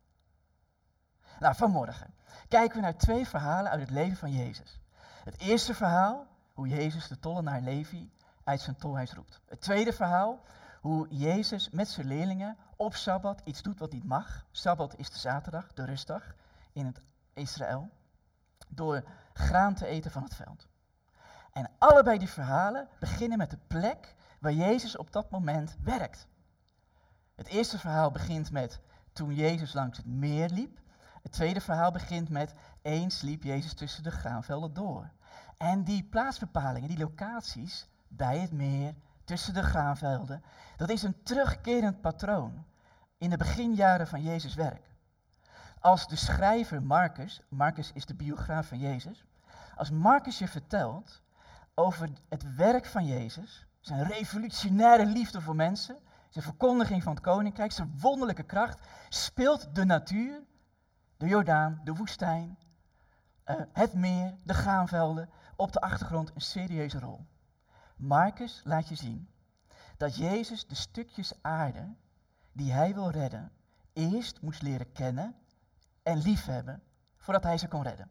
Nou, vanmorgen kijken we naar twee verhalen uit het leven van Jezus. Het eerste verhaal, hoe Jezus de tollenaar Levi uit zijn tolhuis roept. Het tweede verhaal, hoe Jezus met zijn leerlingen op Sabbat iets doet wat niet mag. Sabbat is de zaterdag, de rustdag in het Israël. Door graan te eten van het veld. En allebei die verhalen beginnen met de plek waar Jezus op dat moment werkt. Het eerste verhaal begint met toen Jezus langs het meer liep. Het tweede verhaal begint met eens liep Jezus tussen de graanvelden door. En die plaatsbepalingen, die locaties bij het meer, tussen de graanvelden, dat is een terugkerend patroon in de beginjaren van Jezus' werk. Als de schrijver Marcus, Marcus is de biograaf van Jezus, als Marcus je vertelt over het werk van Jezus, zijn revolutionaire liefde voor mensen, zijn verkondiging van het koninkrijk, zijn wonderlijke kracht, speelt de natuur, de Jordaan, de woestijn, uh, het meer, de graanvelden op de achtergrond een serieuze rol. Marcus laat je zien dat Jezus de stukjes aarde die hij wil redden, eerst moest leren kennen en liefhebben voordat hij ze kon redden.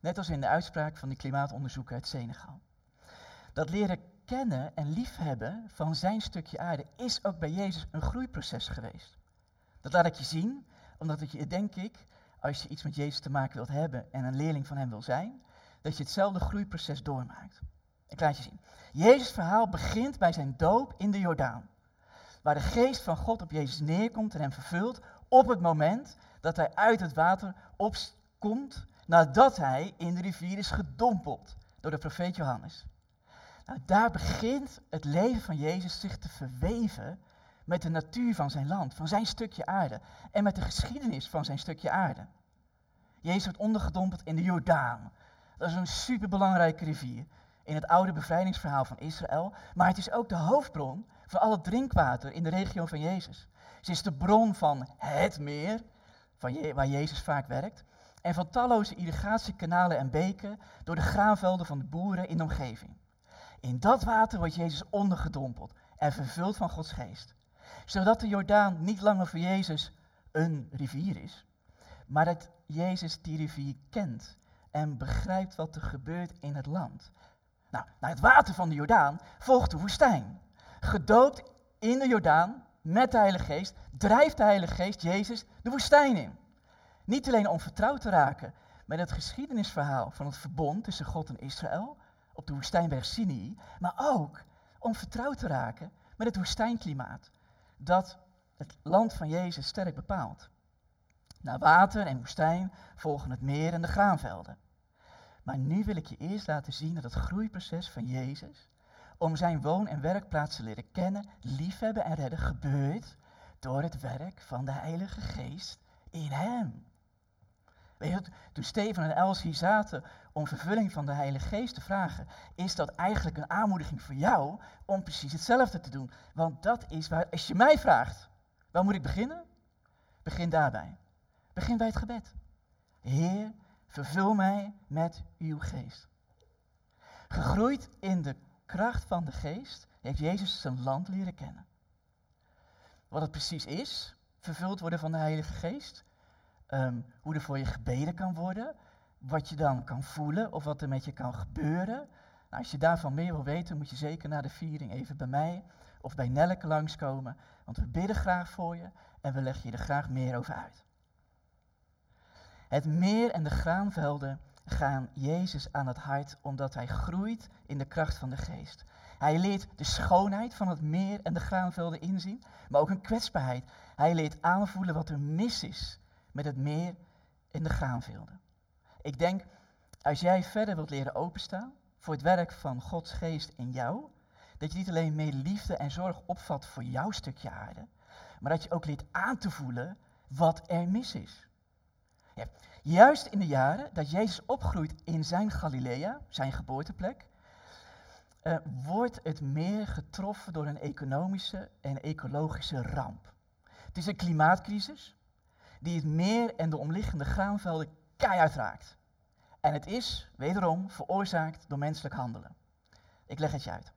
Net als in de uitspraak van die klimaatonderzoeker uit Senegal. Dat leren kennen en liefhebben van zijn stukje aarde is ook bij Jezus een groeiproces geweest. Dat laat ik je zien, omdat het je, denk ik, als je iets met Jezus te maken wilt hebben en een leerling van hem wil zijn, dat je hetzelfde groeiproces doormaakt. Ik laat je zien. Jezus' verhaal begint bij zijn doop in de Jordaan. Waar de geest van God op Jezus neerkomt en hem vervult op het moment dat hij uit het water opkomt nadat hij in de rivier is gedompeld door de profeet Johannes. Nou, daar begint het leven van Jezus zich te verweven met de natuur van zijn land, van zijn stukje aarde en met de geschiedenis van zijn stukje aarde. Jezus wordt ondergedompeld in de Jordaan. Dat is een superbelangrijke rivier in het oude bevrijdingsverhaal van Israël, maar het is ook de hoofdbron van al het drinkwater in de regio van Jezus. Ze is de bron van het meer, waar Jezus vaak werkt, en van talloze irrigatiekanalen en beken door de graanvelden van de boeren in de omgeving. In dat water wordt Jezus ondergedompeld en vervuld van Gods geest. Zodat de Jordaan niet langer voor Jezus een rivier is, maar dat Jezus die rivier kent en begrijpt wat er gebeurt in het land. Nou, naar het water van de Jordaan volgt de woestijn. Gedoopt in de Jordaan met de Heilige Geest drijft de Heilige Geest Jezus de woestijn in. Niet alleen om vertrouwd te raken met het geschiedenisverhaal van het verbond tussen God en Israël op de woestijnberg Sinai, maar ook om vertrouwd te raken met het woestijnklimaat dat het land van Jezus sterk bepaalt. Na water en woestijn volgen het meer en de graanvelden. Maar nu wil ik je eerst laten zien dat het groeiproces van Jezus om zijn woon- en werkplaats te leren kennen, liefhebben en redden gebeurt door het werk van de Heilige Geest in hem. Weet toen Steven en Els hier zaten om vervulling van de Heilige Geest te vragen, is dat eigenlijk een aanmoediging voor jou om precies hetzelfde te doen. Want dat is waar, als je mij vraagt, waar moet ik beginnen? Begin daarbij. Begin bij het gebed. Heer, vervul mij met uw geest. Gegroeid in de kracht van de geest heeft Jezus zijn land leren kennen. Wat het precies is, vervuld worden van de Heilige Geest, um, hoe er voor je gebeden kan worden, wat je dan kan voelen of wat er met je kan gebeuren. Nou, als je daarvan meer wil weten, moet je zeker na de viering even bij mij of bij Nelleke langskomen, want we bidden graag voor je en we leggen je er graag meer over uit. Het meer en de graanvelden gaan Jezus aan het hart omdat hij groeit in de kracht van de geest. Hij leert de schoonheid van het meer en de graanvelden inzien, maar ook een kwetsbaarheid. Hij leert aanvoelen wat er mis is met het meer en de graanvelden. Ik denk, als jij verder wilt leren openstaan voor het werk van Gods geest in jou, dat je niet alleen meer liefde en zorg opvat voor jouw stukje aarde, maar dat je ook leert aan te voelen wat er mis is. Juist in de jaren dat Jezus opgroeit in zijn Galilea, zijn geboorteplek, eh, wordt het meer getroffen door een economische en ecologische ramp. Het is een klimaatcrisis die het meer en de omliggende graanvelden keihard raakt. En het is, wederom, veroorzaakt door menselijk handelen. Ik leg het je uit.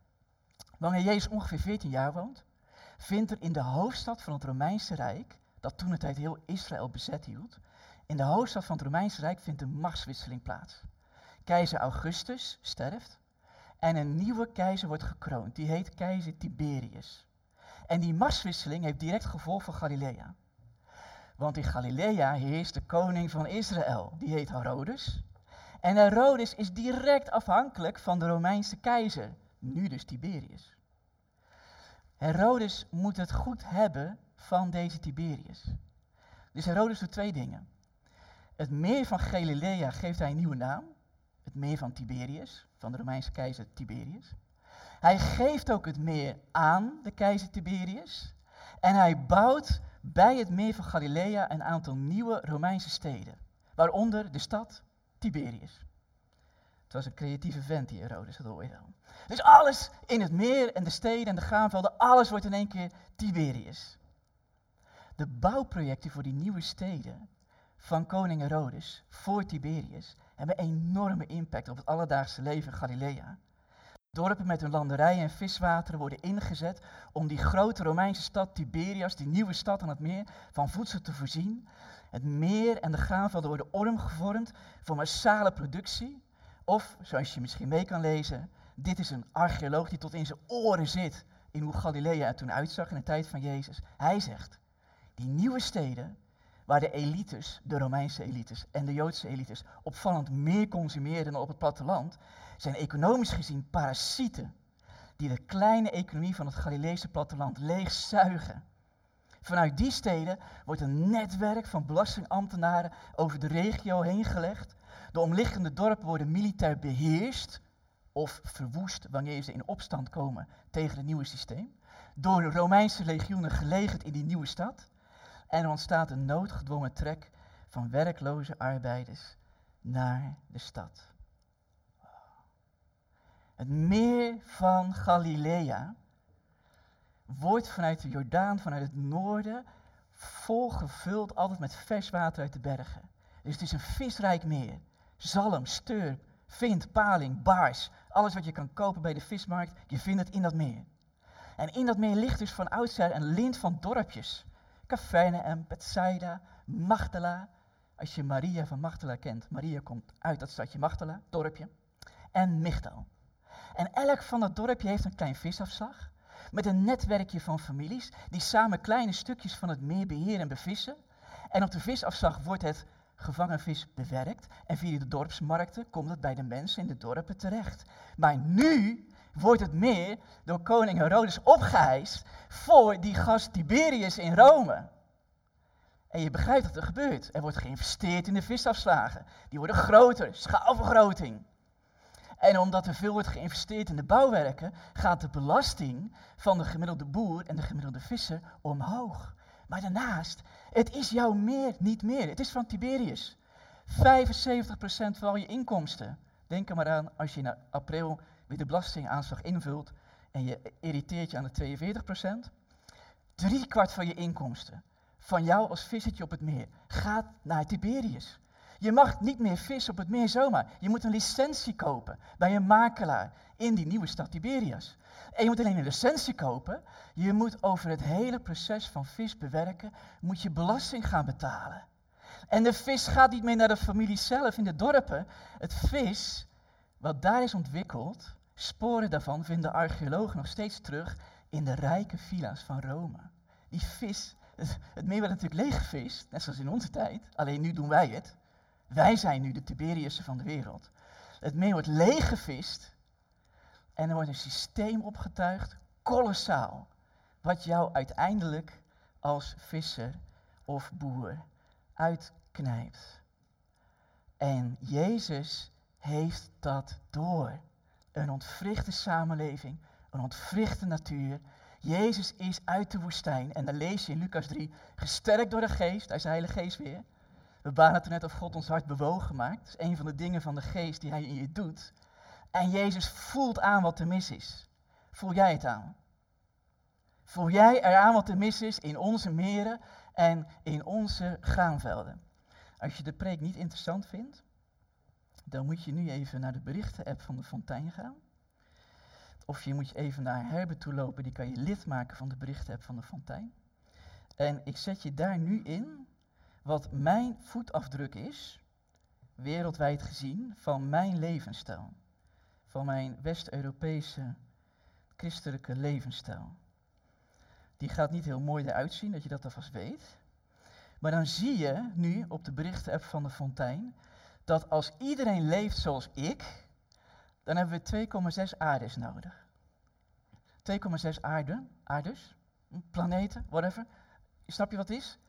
Wanneer Jezus ongeveer 14 jaar woont, vindt er in de hoofdstad van het Romeinse Rijk, dat toen tijd heel Israël bezet hield, in de hoofdstad van het Romeinse Rijk vindt een machtswisseling plaats. Keizer Augustus sterft en een nieuwe keizer wordt gekroond. Die heet keizer Tiberius. En die machtswisseling heeft direct gevolg voor Galilea. Want in Galilea heerst de koning van Israël. Die heet Herodes. En Herodes is direct afhankelijk van de Romeinse keizer. Nu dus Tiberius. Herodes moet het goed hebben van deze Tiberius. Dus Herodes doet twee dingen. Het meer van Galilea geeft hij een nieuwe naam. Het meer van Tiberius, van de Romeinse keizer Tiberius. Hij geeft ook het meer aan de keizer Tiberius. En hij bouwt bij het meer van Galilea een aantal nieuwe Romeinse steden. Waaronder de stad Tiberius. Het was een creatieve vent, die Herodes, dat hoor. Dus alles in het meer en de steden en de graanvelden, alles wordt in één keer Tiberius. De bouwprojecten voor die nieuwe steden van koning Herodes voor Tiberius hebben enorme impact op het alledaagse leven in Galilea. Dorpen met hun landerijen en viswateren worden ingezet om die grote Romeinse stad Tiberias, die nieuwe stad aan het meer, van voedsel te voorzien. Het meer en de graanvelden worden omgevormd voor massale productie. Of, zoals je misschien mee kan lezen, dit is een archeoloog die tot in zijn oren zit in hoe Galilea er toen uitzag in de tijd van Jezus. Hij zegt, die nieuwe steden, waar de elites, de Romeinse elites en de Joodse elites, opvallend meer consumeren dan op het platteland, zijn economisch gezien parasieten die de kleine economie van het Galileese platteland leegzuigen. Vanuit die steden wordt een netwerk van belastingambtenaren over de regio heen gelegd. De omliggende dorpen worden militair beheerst of verwoest wanneer ze in opstand komen tegen het nieuwe systeem. Door de Romeinse legioenen gelegerd in die nieuwe stad. En er ontstaat een noodgedwongen trek van werkloze arbeiders naar de stad. Het meer van Galilea wordt vanuit de Jordaan, vanuit het noorden, volgevuld altijd met vers water uit de bergen. Dus het is een visrijk meer. Zalm, steur, vind, paling, baars, alles wat je kan kopen bij de vismarkt, je vindt het in dat meer. En in dat meer ligt dus van oudsher een lint van dorpjes. en Bethsaida, Magdala. Als je Maria van Magdala kent, Maria komt uit dat stadje Magdala, dorpje. En Migdal. En elk van dat dorpje heeft een klein visafslag. Met een netwerkje van families die samen kleine stukjes van het meer beheren en bevissen. En op de visafslag wordt het gevangen vis bewerkt. En via de dorpsmarkten komt het bij de mensen in de dorpen terecht. Maar nu wordt het meer door koning Herodes opgeheist voor die gast Tiberius in Rome. En je begrijpt wat er gebeurt. Er wordt geïnvesteerd in de visafslagen. Die worden groter, schaalvergroting. En omdat er veel wordt geïnvesteerd in de bouwwerken, gaat de belasting van de gemiddelde boer en de gemiddelde visser omhoog. Maar daarnaast, het is jouw meer niet meer. Het is van Tiberius. 75% van al je inkomsten. Denk er maar aan als je in april weer de belastingaanslag invult en je irriteert je aan de 42%. Drie kwart van je inkomsten, van jou als vissertje op het meer, gaat naar Tiberius. Je mag niet meer vissen op het meer zomaar. Je moet een licentie kopen bij een makelaar in die nieuwe stad Tiberias. En je moet alleen een licentie kopen. Je moet over het hele proces van vis bewerken, moet je belasting gaan betalen. En de vis gaat niet meer naar de familie zelf in de dorpen. Het vis, wat daar is ontwikkeld, sporen daarvan vinden archeologen nog steeds terug in de rijke villa's van Rome. Die vis, het meer werd natuurlijk leeggevist, net zoals in onze tijd, alleen nu doen wij het. Wij zijn nu de Tiberiussen van de wereld. Het meer wordt leeggevist en er wordt een systeem opgetuigd, kolossaal, wat jou uiteindelijk als visser of boer uitknijpt. En Jezus heeft dat door. Een ontwrichte samenleving, een ontwrichte natuur. Jezus is uit de woestijn. En dan lees je in Lucas 3, gesterkt door de geest, hij is Heilige Geest weer. We banen het net of God ons hart bewogen maakt. Dat is een van de dingen van de geest die hij in je doet. En Jezus voelt aan wat er mis is. Voel jij het aan? Voel jij eraan wat er mis is in onze meren en in onze graanvelden? Als je de preek niet interessant vindt, dan moet je nu even naar de berichten-app van de Fontein gaan. Of je moet even naar Herbert toe lopen, die kan je lid maken van de berichten-app van de Fontein. En ik zet je daar nu in wat mijn voetafdruk is, wereldwijd gezien, van mijn levensstijl. Van mijn West-Europese christelijke levensstijl. Die gaat niet heel mooi eruit zien, dat je dat alvast weet. Maar dan zie je nu op de berichten-app van de Fontein dat als iedereen leeft zoals ik, dan hebben we 2,6 aardes nodig. 2,6 aarde, aardes, planeten, whatever. Snap je wat het is?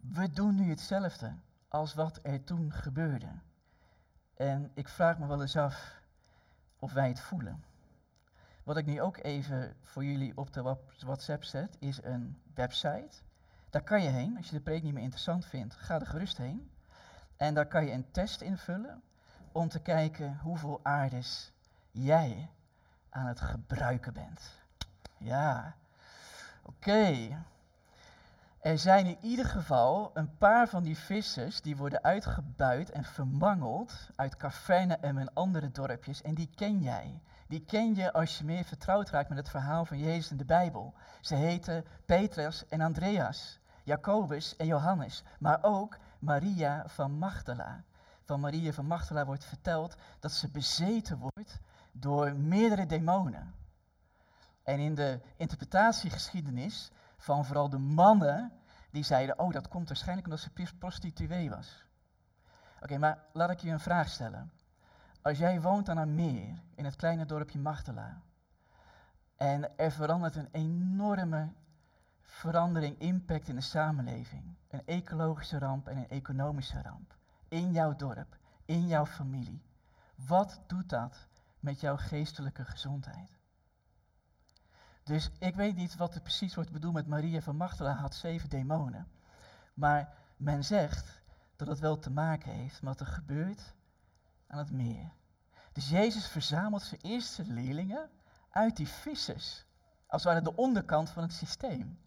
We doen nu hetzelfde als wat er toen gebeurde. En ik vraag me wel eens af of wij het voelen. Wat ik nu ook even voor jullie op de WhatsApp zet, is een website. Daar kan je heen. Als je de preek niet meer interessant vindt, ga er gerust heen. En daar kan je een test invullen om te kijken hoeveel aardes jij aan het gebruiken bent. Ja, oké. Er zijn in ieder geval een paar van die vissers die worden uitgebuit en vermangeld uit Cavernaum en andere dorpjes. En die ken jij. Die ken je als je meer vertrouwd raakt met het verhaal van Jezus in de Bijbel. Ze heten Petrus en Andreas, Jacobus en Johannes, maar ook Maria van Magdala. Van Maria van Magdala wordt verteld dat ze bezeten wordt door meerdere demonen. En in de interpretatiegeschiedenis van vooral de mannen, die zeiden, oh dat komt waarschijnlijk omdat ze prostituee was. Oké, maar laat ik je een vraag stellen. Als jij woont aan een meer in het kleine dorpje Magdala en er verandert een enorme verandering, impact in de samenleving, een ecologische ramp en een economische ramp, in jouw dorp, in jouw familie, wat doet dat met jouw geestelijke gezondheid? Dus ik weet niet wat er precies wordt bedoeld met Maria van Magdala had zeven demonen. Maar men zegt dat het wel te maken heeft met wat er gebeurt aan het meer. Dus Jezus verzamelt zijn eerste leerlingen uit die vissers. Als het ware de onderkant van het systeem.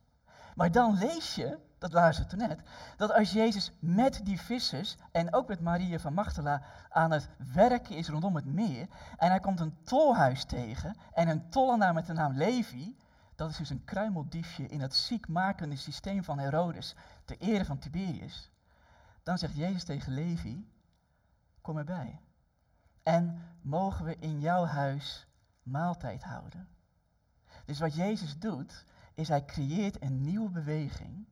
Maar dan lees je, dat lazen we toen net, dat als Jezus met die vissers en ook met Maria van Magdala aan het werken is rondom het meer, en hij komt een tolhuis tegen en een tollenaar met de naam Levi, dat is dus een kruimeldiefje in het ziekmakende systeem van Herodes, ter ere van Tiberius. Dan zegt Jezus tegen Levi, kom erbij. En mogen we in jouw huis maaltijd houden. Dus wat Jezus doet, is hij creëert een nieuwe beweging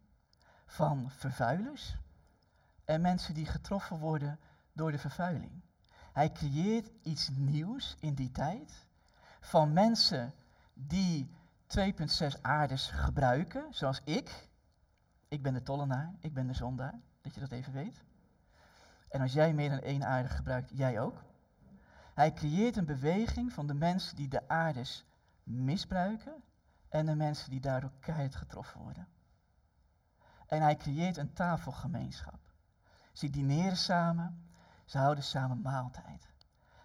van vervuilers en mensen die getroffen worden door de vervuiling. Hij creëert iets nieuws in die tijd van mensen die 2,6 aardes gebruiken, zoals ik. Ik ben de tollenaar, ik ben de zondaar, dat je dat even weet. En als jij meer dan één aarde gebruikt, jij ook. Hij creëert een beweging van de mensen die de aardes misbruiken en de mensen die daardoor keihard getroffen worden. En hij creëert een tafelgemeenschap. Ze dineren samen, ze houden samen maaltijd.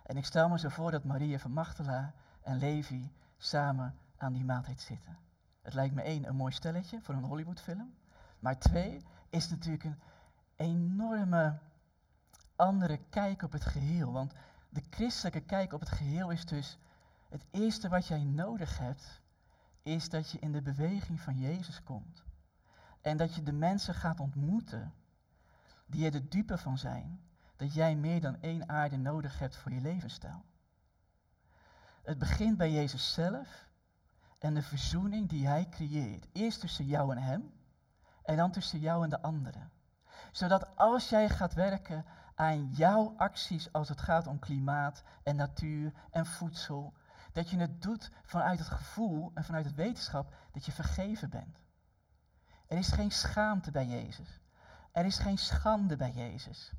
En ik stel me zo voor dat Maria van Magdala en Levi samen aan die maaltijd zitten. Het lijkt me één, een mooi stelletje voor een Hollywoodfilm. Maar twee, is natuurlijk een enorme andere kijk op het geheel. Want de christelijke kijk op het geheel is dus, het eerste wat jij nodig hebt, is dat je in de beweging van Jezus komt. En dat je de mensen gaat ontmoeten die er de dupe van zijn, dat jij meer dan één aarde nodig hebt voor je levensstijl. Het begint bij Jezus zelf en de verzoening die Hij creëert. Eerst tussen jou en Hem en dan tussen jou en de anderen. Zodat als jij gaat werken aan jouw acties als het gaat om klimaat en natuur en voedsel, dat je het doet vanuit het gevoel en vanuit het wetenschap dat je vergeven bent. Er is geen schaamte bij Jezus. Er is geen schande bij Jezus.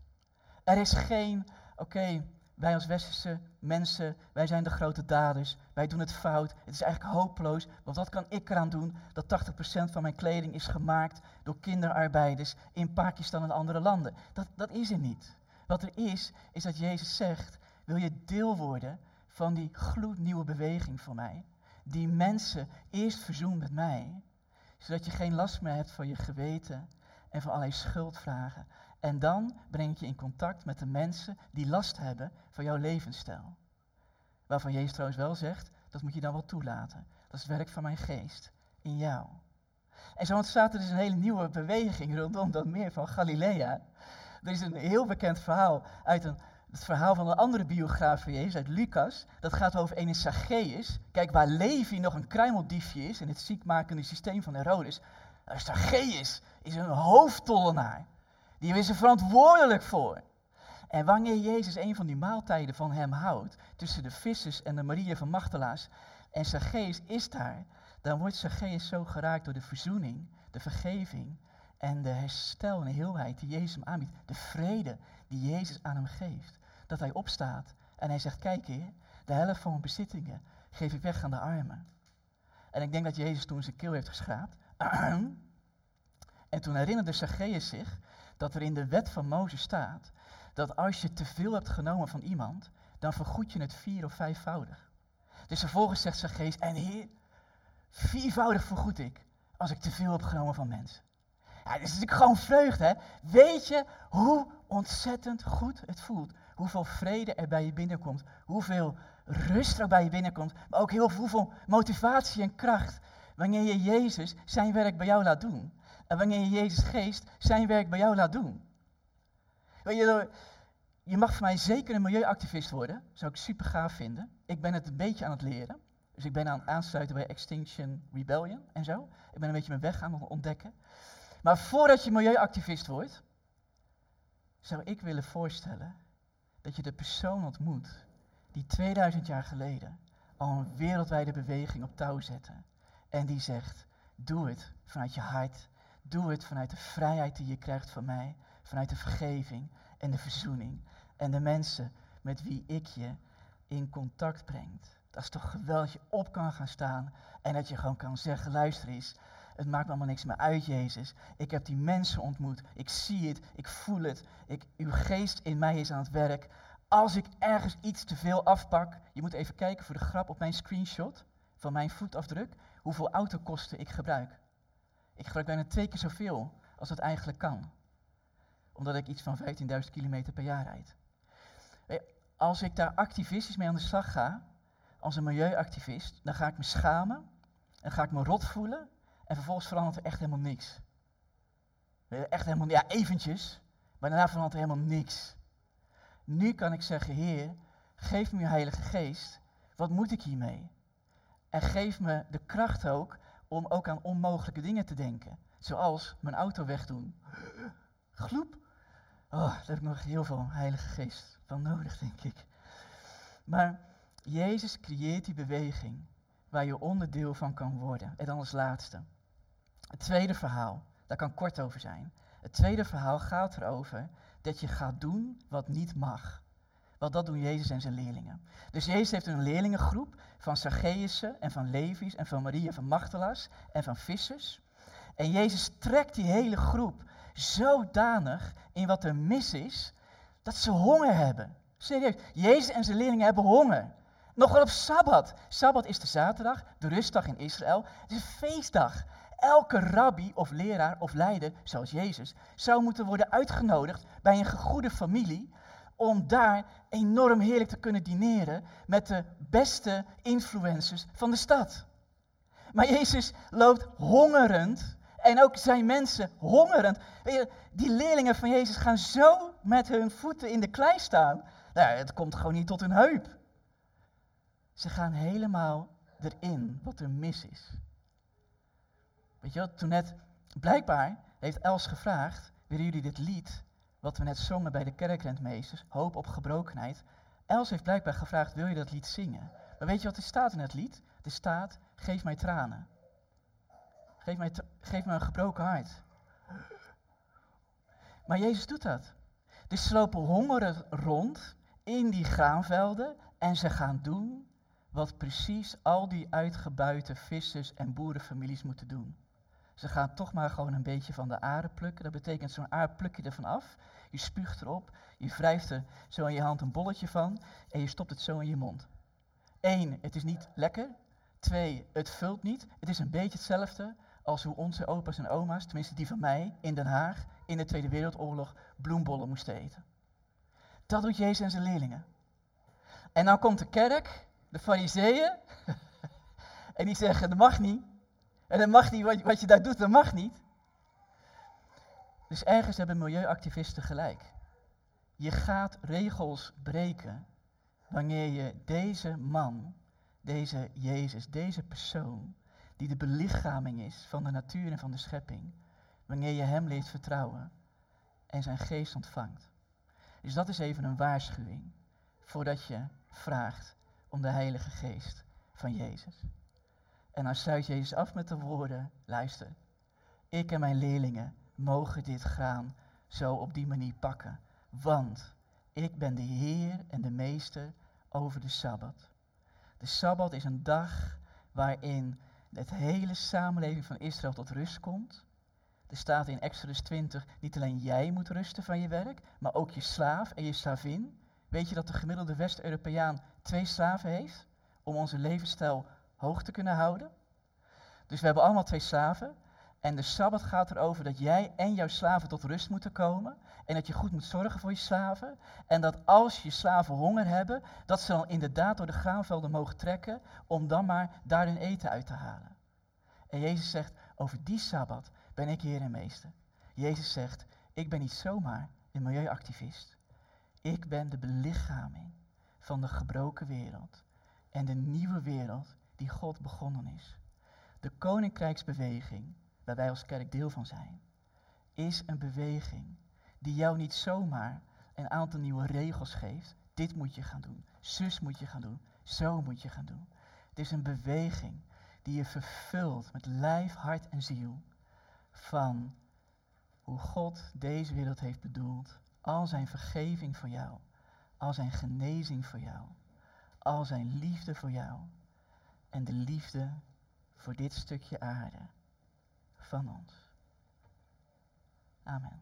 Er is geen, oké, wij als westerse mensen, wij zijn de grote daders, wij doen het fout, het is eigenlijk hopeloos, want wat kan ik eraan doen dat 80% van mijn kleding is gemaakt door kinderarbeiders in Pakistan en andere landen? Dat, dat is er niet. Wat er is, is dat Jezus zegt, wil je deel worden van die gloednieuwe beweging voor mij. Die mensen eerst verzoent met mij, zodat je geen last meer hebt van je geweten en van allerlei schuldvragen. En dan breng ik je in contact met de mensen die last hebben van jouw levensstijl. Waarvan Jezus trouwens wel zegt, dat moet je dan wel toelaten. Dat is het werk van mijn geest in jou. En zo ontstaat er dus een hele nieuwe beweging rondom dat meer van Galilea. Er is een heel bekend verhaal uit een, het verhaal van een andere biograaf van Jezus, uit Lucas. Dat gaat over een Zacchaeus. Kijk, waar Levi nog een kruimeldiefje is in het ziekmakende systeem van Herodes. Zacchaeus is een hoofdtollenaar. Die is er verantwoordelijk voor. En wanneer Jezus een van die maaltijden van hem houdt, tussen de vissers en de Maria van Magdalaas, en Zacchaeus is daar, dan wordt Zacchaeus zo geraakt door de verzoening, de vergeving en de herstel en de heelheid die Jezus hem aanbiedt. De vrede die Jezus aan hem geeft. Dat hij opstaat en hij zegt, kijk heer, de helft van mijn bezittingen geef ik weg aan de armen. En ik denk dat Jezus toen zijn keel heeft geschraapt. En toen herinnerde Zacchaeus zich dat er in de wet van Mozes staat dat als je te veel hebt genomen van iemand, dan vergoed je het vier of vijfvoudig. Dus vervolgens zegt Zacchaeus, en heer, viervoudig vergoed ik als ik te veel heb genomen van mensen. Ja, dat is natuurlijk gewoon vreugde, hè? Weet je hoe ontzettend goed het voelt? Hoeveel vrede er bij je binnenkomt, hoeveel rust er bij je binnenkomt, maar ook heel hoeveel motivatie en kracht wanneer je Jezus zijn werk bij jou laat doen. En wanneer je Jezus geest zijn werk bij jou laat doen. Weet je, je mag voor mij zeker een milieuactivist worden. Zou ik super gaaf vinden. Ik ben het een beetje aan het leren. Dus ik ben aan het aansluiten bij Extinction Rebellion en zo. Ik ben een beetje mijn weg aan het ontdekken. Maar voordat je milieuactivist wordt, zou ik willen voorstellen dat je de persoon ontmoet die 2000 jaar geleden al een wereldwijde beweging op touw zette. En die zegt, doe het vanuit je hart. Doe het vanuit de vrijheid die je krijgt van mij. Vanuit de vergeving en de verzoening. En de mensen met wie ik je in contact brengt. Dat is toch geweldig dat je op kan gaan staan en dat je gewoon kan zeggen, luister eens, het maakt allemaal niks meer uit, Jezus. Ik heb die mensen ontmoet, ik zie het, ik voel het, ik, uw geest in mij is aan het werk. Als ik ergens iets te veel afpak, je moet even kijken voor de grap op mijn screenshot van mijn voetafdruk, hoeveel autokosten ik gebruik. Ik gebruik bijna twee keer zoveel als dat eigenlijk kan. Omdat ik iets van 15.000 kilometer per jaar rijd. Als ik daar activistisch mee aan de slag ga, als een milieuactivist, dan ga ik me schamen. En ga ik me rot voelen. En vervolgens verandert er echt helemaal niks. Echt helemaal, ja eventjes. Maar daarna verandert er helemaal niks. Nu kan ik zeggen, Heer, geef me je Heilige Geest. Wat moet ik hiermee? En geef me de kracht ook om ook aan onmogelijke dingen te denken. Zoals mijn auto wegdoen. Gloep. Oh, daar heb ik nog heel veel Heilige Geest van nodig, denk ik. Maar Jezus creëert die beweging waar je onderdeel van kan worden. En dan als laatste. Het tweede verhaal, daar kan kort over zijn. Het tweede verhaal gaat erover dat je gaat doen wat niet mag. Want dat doen Jezus en zijn leerlingen. Dus Jezus heeft een leerlingengroep van Zacchaeusen en van Levi's en van Maria van Magdala's en van vissers. En Jezus trekt die hele groep zodanig in wat er mis is, dat ze honger hebben. Serieus, Jezus en zijn leerlingen hebben honger. Nog wel op Sabbat. Sabbat is de zaterdag, de rustdag in Israël. Het is een feestdag. Elke rabbi of leraar of leider, zoals Jezus, zou moeten worden uitgenodigd bij een gegoede familie om daar enorm heerlijk te kunnen dineren met de beste influencers van de stad. Maar Jezus loopt hongerend en ook zijn mensen hongerend. Die leerlingen van Jezus gaan zo met hun voeten in de klei staan. Nou, het komt gewoon niet tot hun heup. Ze gaan helemaal erin wat er mis is. Weet je wat, toen net, blijkbaar heeft Els gevraagd, willen jullie dit lied, wat we net zongen bij de kerkrentmeesters, Hoop op gebrokenheid. Els heeft blijkbaar gevraagd, wil je dat lied zingen? Maar weet je wat er staat in het lied? Er staat, geef mij tranen. Geef mij, geef een gebroken hart. Maar Jezus doet dat. Dus ze lopen hongeren rond in die graanvelden en ze gaan doen wat precies al die uitgebuite vissers en boerenfamilies moeten doen. Ze gaan toch maar gewoon een beetje van de aarde plukken. Dat betekent zo'n aard pluk je ervan af. Je spuugt erop. Je wrijft er zo in je hand een bolletje van. En je stopt het zo in je mond. Eén, het is niet lekker. Twee, het vult niet. Het is een beetje hetzelfde als hoe onze opa's en oma's, tenminste die van mij, in Den Haag in de Tweede Wereldoorlog bloembollen moesten eten. Dat doet Jezus en zijn leerlingen. En dan komt de kerk, de fariseeën, en die zeggen, dat mag niet. En dat mag niet, wat, wat je daar doet, dat mag niet. Dus ergens hebben milieuactivisten gelijk. Je gaat regels breken wanneer je deze man, deze Jezus, deze persoon, die de belichaming is van de natuur en van de schepping, wanneer je hem leert vertrouwen en zijn geest ontvangt. Dus dat is even een waarschuwing voordat je vraagt om de Heilige Geest van Jezus. En dan sluit Jezus af met de woorden, luister, ik en mijn leerlingen mogen dit graan zo op die manier pakken, want ik ben de Heer en de Meester over de Sabbat. De Sabbat is een dag waarin het hele samenleving van Israël tot rust komt. Er staat in Exodus 20, niet alleen jij moet rusten van je werk, maar ook je slaaf en je slavin. Weet je dat de gemiddelde West-Europeaan twee slaven heeft om onze levensstijl hoog te kunnen houden? Dus we hebben allemaal twee slaven. En de Sabbat gaat erover dat jij en jouw slaven tot rust moeten komen. En dat je goed moet zorgen voor je slaven. En dat als je slaven honger hebben, dat ze dan inderdaad door de graanvelden mogen trekken om dan maar daar hun eten uit te halen. En Jezus zegt, over die Sabbat ben ik Heer en Meester. Jezus zegt, ik ben niet zomaar een milieuactivist. Ik ben de belichaming van de gebroken wereld en de nieuwe wereld die God begonnen is. De koninkrijksbeweging, waar wij als kerk deel van zijn, is een beweging die jou niet zomaar een aantal nieuwe regels geeft. Dit moet je gaan doen, zus moet je gaan doen, zo moet je gaan doen. Het is een beweging die je vervult met lijf, hart en ziel van hoe God deze wereld heeft bedoeld. Al zijn vergeving voor jou, al zijn genezing voor jou, al zijn liefde voor jou en de liefde voor dit stukje aarde van ons. Amen.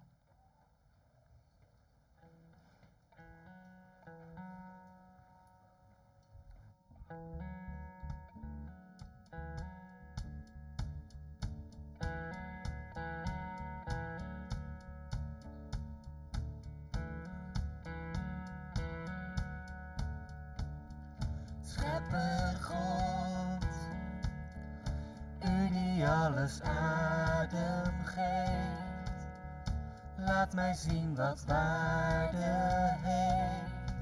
Alles adem geeft, laat mij zien wat waarde heeft.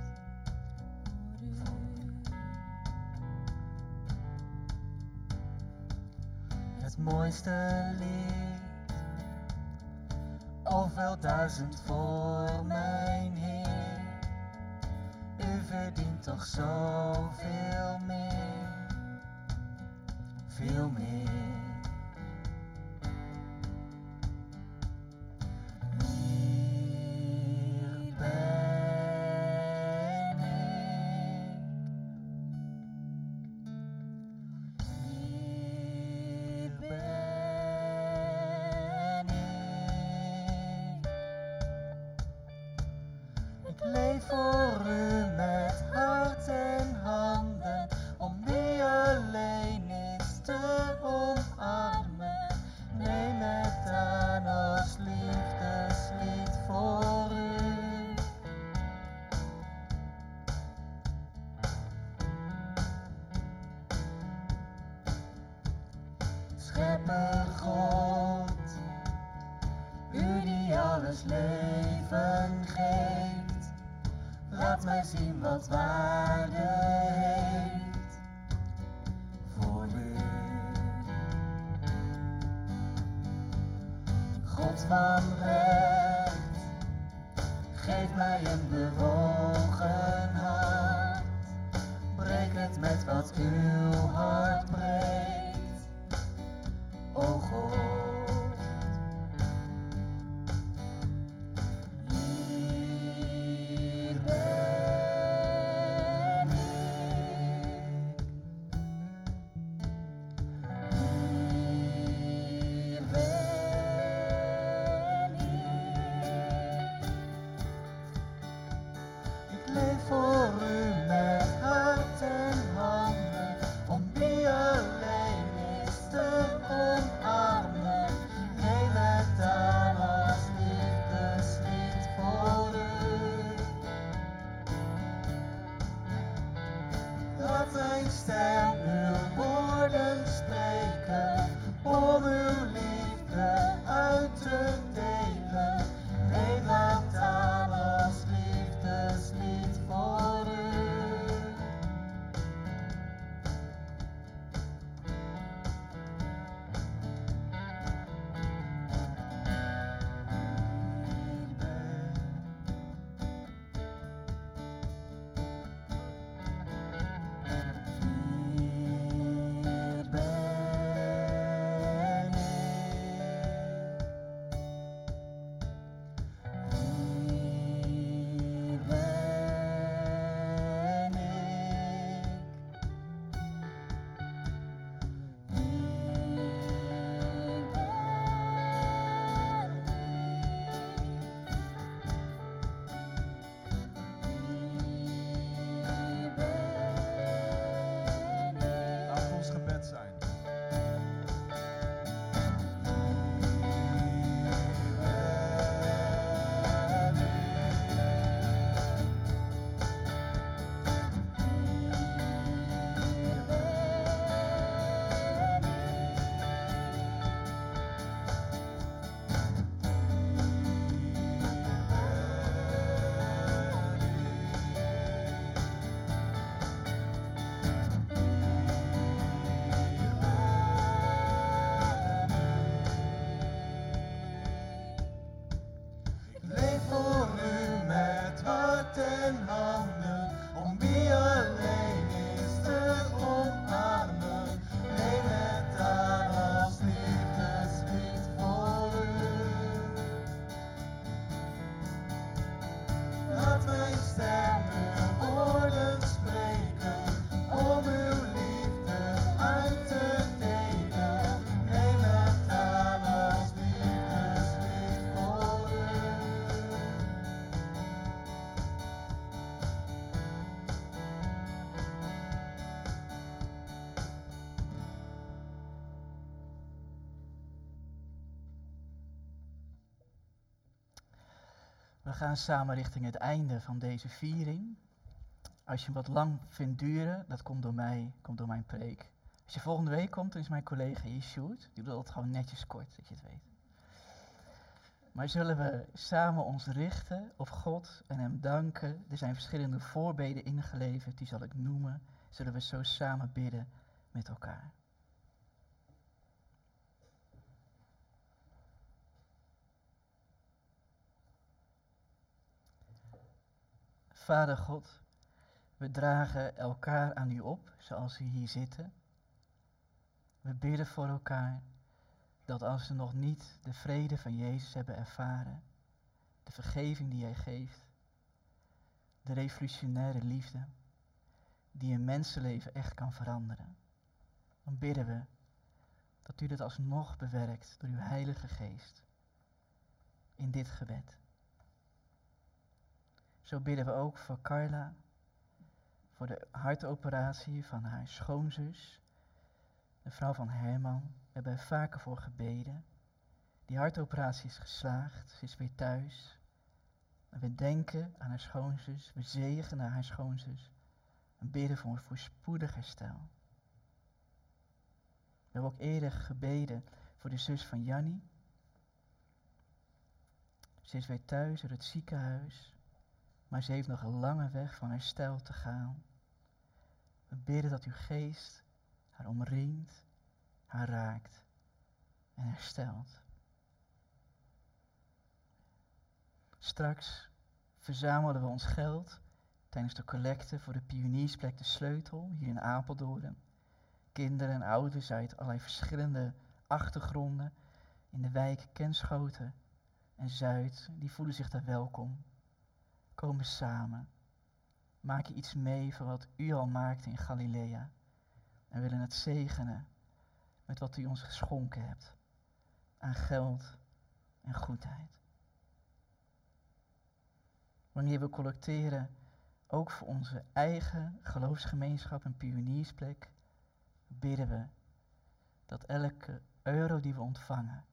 Het mooiste lied, of wel duizend voor mijn Heer. U verdient toch zoveel meer, veel meer. We gaan samen richting het einde van deze viering. Als je hem wat lang vindt duren, dat komt door mij, komt door mijn preek. Als je volgende week komt, dan is mijn collega Sjoerd. Die doet het gewoon netjes kort, dat je het weet. Maar zullen we samen ons richten op God en Hem danken? Er zijn verschillende voorbeden ingeleverd, die zal ik noemen. Zullen we zo samen bidden met elkaar? Vader God, we dragen elkaar aan u op, zoals we hier zitten. We bidden voor elkaar dat als we nog niet de vrede van Jezus hebben ervaren, de vergeving die Hij geeft, de revolutionaire liefde, die een mensenleven echt kan veranderen, dan bidden we dat u dit alsnog bewerkt door uw Heilige Geest in dit gebed. Zo bidden we ook voor Carla, voor de hartoperatie van haar schoonzus, de vrouw van Herman. We hebben er vaker voor gebeden. Die hartoperatie is geslaagd, ze is weer thuis. We denken aan haar schoonzus, we zegenen haar schoonzus en bidden voor een voorspoedig herstel. We hebben ook eerder gebeden voor de zus van Jannie. Ze is weer thuis uit het ziekenhuis, maar ze heeft nog een lange weg van herstel te gaan. We bidden dat uw geest haar omringt, haar raakt en herstelt. Straks verzamelen we ons geld tijdens de collecte voor de pioniersplek De Sleutel hier in Apeldoorn. Kinderen en ouders uit allerlei verschillende achtergronden in de wijk Kenschoten en Zuid, die voelen zich daar welkom. Komen samen. Maak iets mee van wat u al maakte in Galilea. En willen het zegenen met wat u ons geschonken hebt. Aan geld en goedheid. Wanneer we collecteren, ook voor onze eigen geloofsgemeenschap en pioniersplek, bidden we dat elke euro die we ontvangen,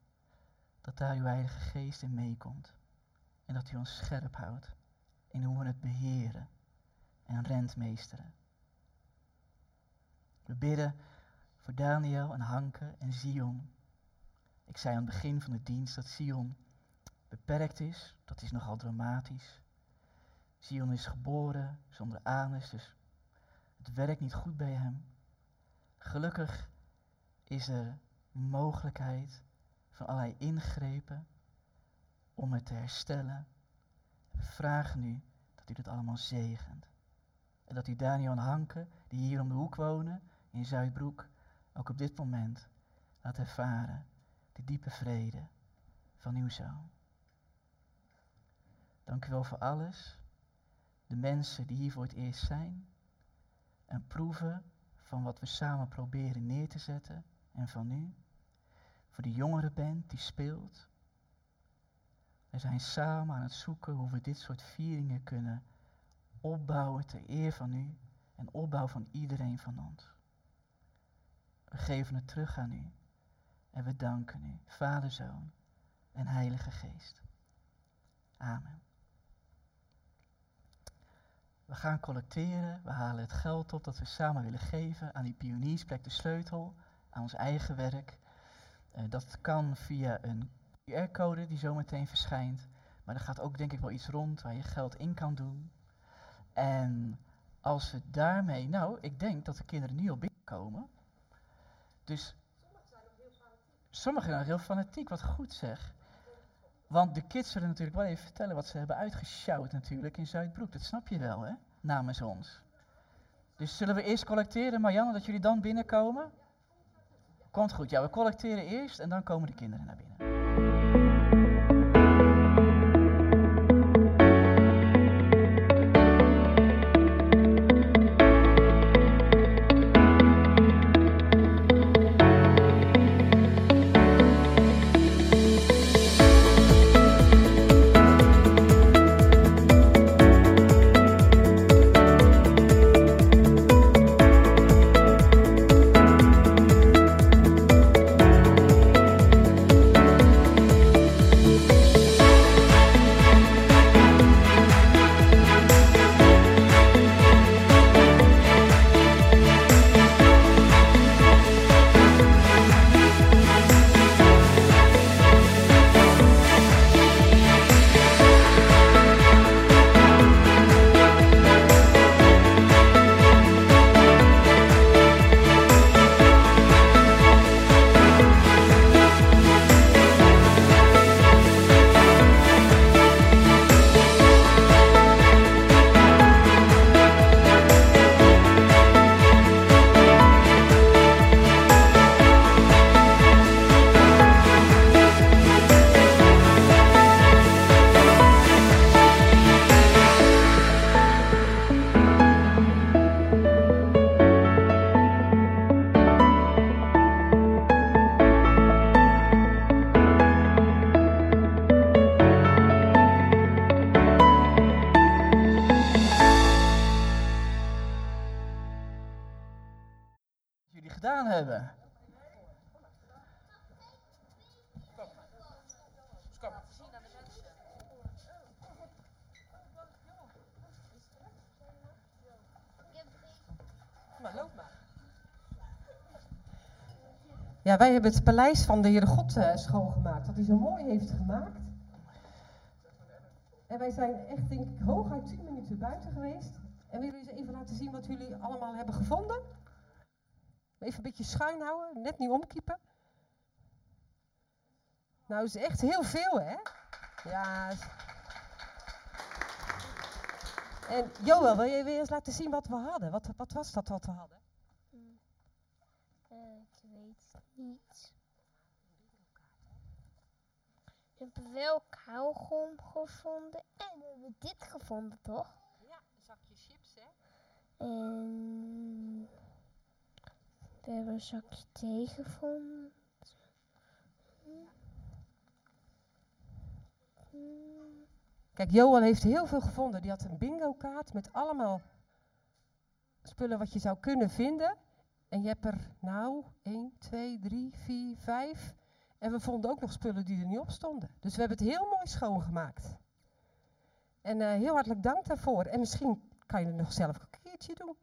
dat daar uw Heilige Geest in meekomt. En dat u ons scherp houdt in hoe we het beheren en rentmeesteren. We bidden voor Daniel en Hanke en Zion. Ik zei aan het begin van de dienst dat Zion beperkt is. Dat is nogal dramatisch. Zion is geboren zonder anus, dus het werkt niet goed bij hem. Gelukkig is er mogelijkheid van allerlei ingrepen om het te herstellen. We vragen u dat u dit allemaal zegent. En dat u Daniel en Hanke, die hier om de hoek wonen, in Zuidbroek, ook op dit moment laat ervaren de diepe vrede van uw zoon. Dank u wel voor alles. De mensen die hier voor het eerst zijn. En proeven van wat we samen proberen neer te zetten. En van u. Voor de jongere band die speelt. We zijn samen aan het zoeken hoe we dit soort vieringen kunnen opbouwen ter eer van u en opbouw van iedereen van ons. We geven het terug aan u en we danken u, Vader, Zoon en Heilige Geest. Amen. We gaan collecteren, we halen het geld op dat we samen willen geven aan die pioniersplek de sleutel, aan ons eigen werk. Uh, dat kan via een QR-code die zometeen verschijnt, maar er gaat ook denk ik wel iets rond waar je geld in kan doen. En als we daarmee, nou, ik denk dat de kinderen nu al binnenkomen. Dus sommigen zijn nog heel fanatiek, wat goed zeg. Want de kids zullen natuurlijk wel even vertellen wat ze hebben uitgesjouwd natuurlijk in Zuidbroek. Dat snap je wel, hè? Namens ons. Dus zullen we eerst collecteren, Marianne, dat jullie dan binnenkomen? Komt goed, ja, we collecteren eerst en dan komen de kinderen naar binnen. Ja, wij hebben het paleis van de Heere God uh, schoongemaakt. Wat hij zo mooi heeft gemaakt. En wij zijn echt, denk ik, hooguit 10 minuten buiten geweest. En willen jullie even laten zien wat jullie allemaal hebben gevonden? Even een beetje schuin houden, net niet omkiepen. Nou, is echt heel veel, hè? Ja. En Joël, wil je weer eens laten zien wat we hadden? Wat, wat was dat wat we hadden? Hmm. Uh, ik weet het niet. We hebben wel kauwgom gevonden en we hebben dit gevonden, toch? Ja, een zakje chips, hè? En we hebben een zakje thee gevonden. Kijk, Johan heeft heel veel gevonden. Die had een bingo kaart met allemaal spullen wat je zou kunnen vinden. En je hebt er nou 1, 2, 3, 4, 5. En we vonden ook nog spullen die er niet op stonden. Dus we hebben het heel mooi schoongemaakt. En uh, heel hartelijk dank daarvoor. En misschien kan je het nog zelf een keertje doen.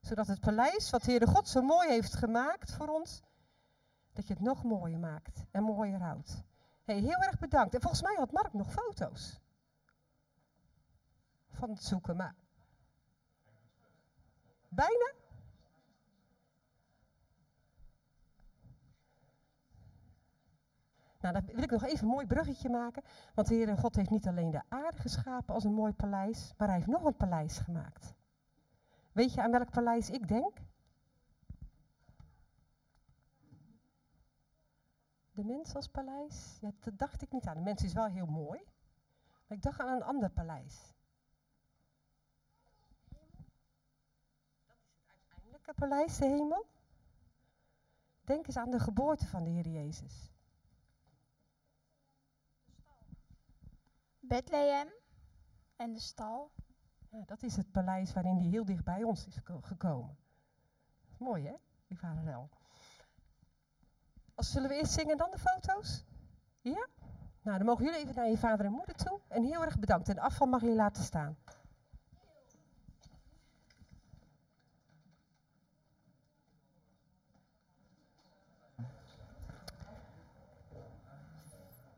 Zodat het paleis, wat Heere God zo mooi heeft gemaakt voor ons, dat je het nog mooier maakt en mooier houdt. Hey, heel erg bedankt. En volgens mij had Mark nog foto's van het zoeken, maar bijna. Nou, dan wil ik nog even een mooi bruggetje maken. Want de Heere God heeft niet alleen de aarde geschapen als een mooi paleis, maar hij heeft nog een paleis gemaakt. Weet je aan welk paleis ik denk? De mens als paleis? Ja, dat dacht ik niet aan. De mens is wel heel mooi. Maar ik dacht aan een ander paleis. Dat is het uiteindelijke paleis, de hemel. Denk eens aan de geboorte van de Heer Jezus. Bethlehem en de stal. Dat is het paleis waarin hij heel dicht bij ons is gekomen. Mooi hè, die vader Als zullen we eerst zingen en dan de foto's? Ja? Nou, dan mogen jullie even naar je vader en moeder toe. En heel erg bedankt. En afval mag je laten staan.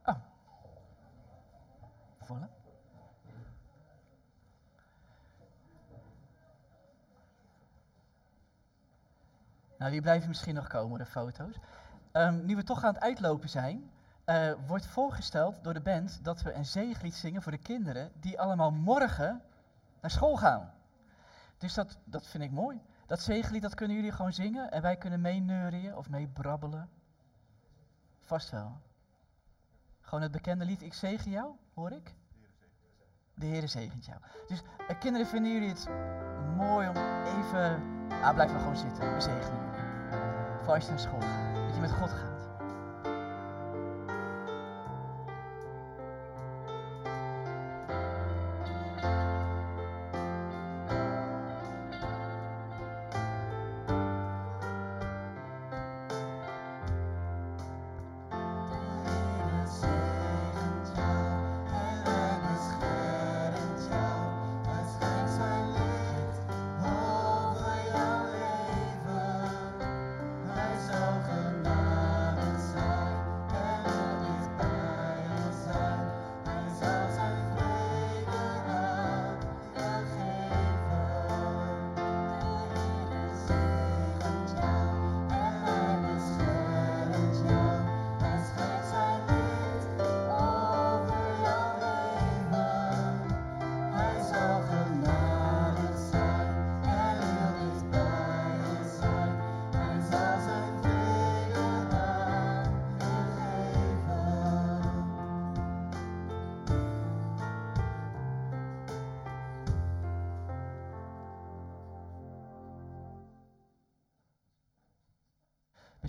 Oh. Voilà. Nou, die blijven misschien nog komen, de foto's. Um, nu we toch aan het uitlopen zijn, uh, wordt voorgesteld door de band dat we een zegenlied zingen voor de kinderen die allemaal morgen naar school gaan. Dus dat, dat vind ik mooi. Dat zegenlied, dat kunnen jullie gewoon zingen en wij kunnen meeneurien of meebrabbelen. Vast wel. Gewoon het bekende lied, ik zegen jou, hoor ik? De Heer zegent jou. Dus uh, kinderen, vinden jullie het mooi om even... Ah, blijf maar gewoon zitten, we zegenen als je naar school gaat, dat je met God gaat.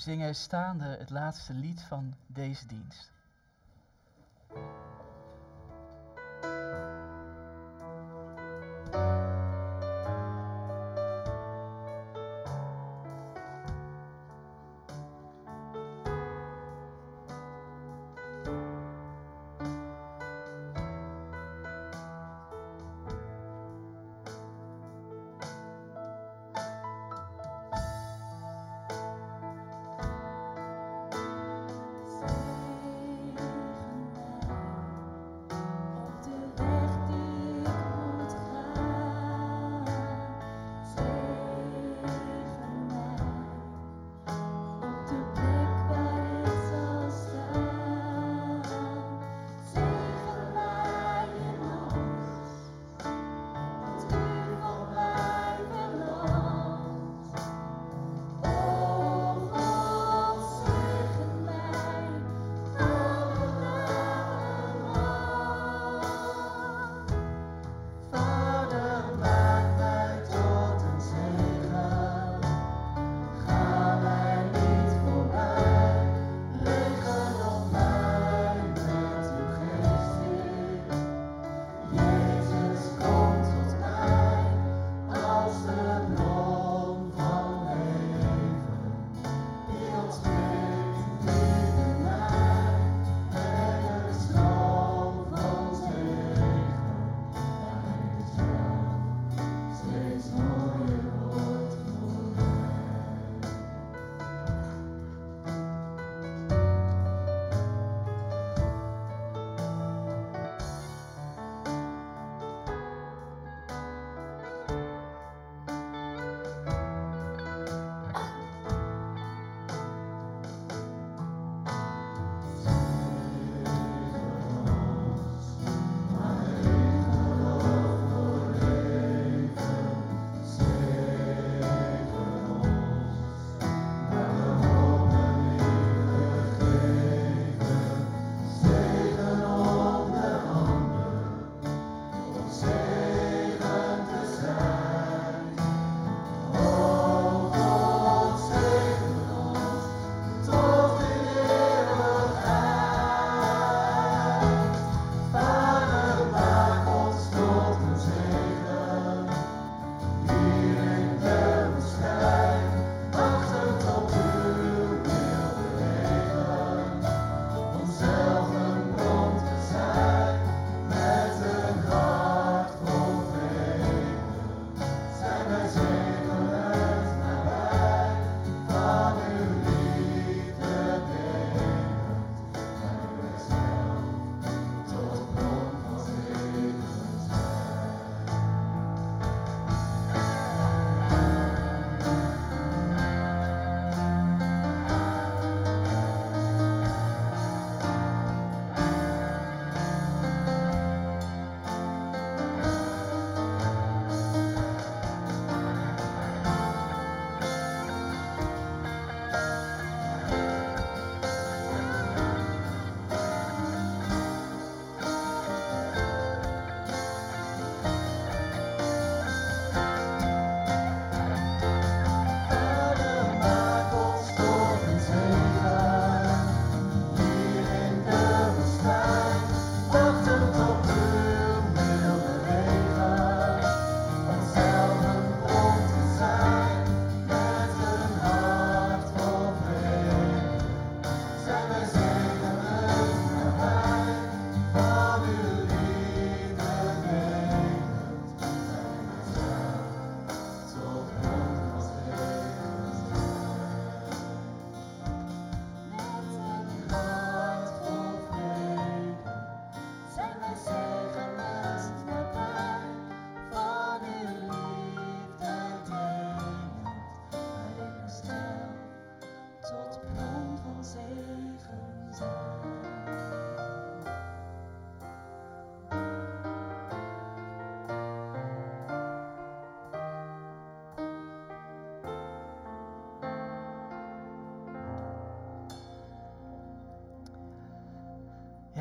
Zingen staande het laatste lied van deze dienst.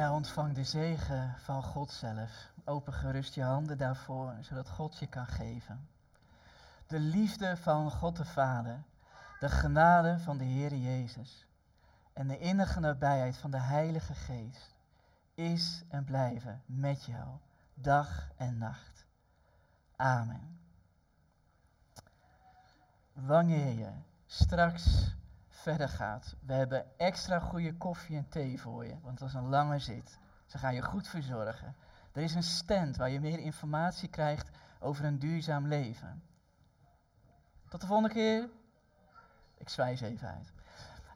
Ontvang de zegen van God zelf. Open gerust je handen daarvoor, zodat God je kan geven. De liefde van God de Vader, de genade van de Heer Jezus en de innige nabijheid van de Heilige Geest is en blijven met jou, dag en nacht. Amen. Wanneer je straks verder gaat, we hebben extra goede koffie en thee voor je, want dat is een lange zit. Ze gaan je goed verzorgen. Er is een stand waar je meer informatie krijgt over een duurzaam leven. Tot de volgende keer. Ik zwijg ze even uit.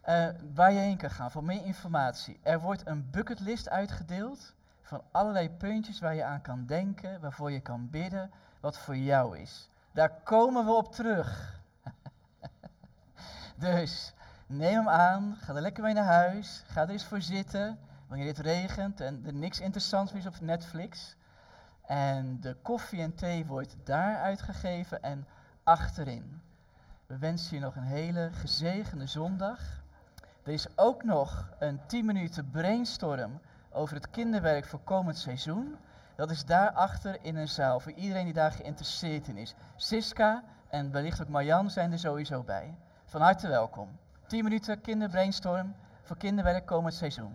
Eh, waar je heen kan gaan voor meer informatie. Er wordt een bucketlist uitgedeeld van allerlei puntjes waar je aan kan denken, waarvoor je kan bidden, wat voor jou is. Daar komen we op terug. dus neem hem aan, ga er lekker mee naar huis, ga er eens voor zitten wanneer het regent en er niks interessants meer is op Netflix. En de koffie en thee wordt daar uitgegeven en achterin. We wensen je nog een hele gezegende zondag. Er is ook nog een 10 minuten brainstorm over het kinderwerk voor komend seizoen. Dat is daarachter in een zaal voor iedereen die daar geïnteresseerd in is. Siska en wellicht ook Marjan zijn er sowieso bij. Van harte welkom. 10 minuten kinderbrainstorm voor kinderwerk komend seizoen.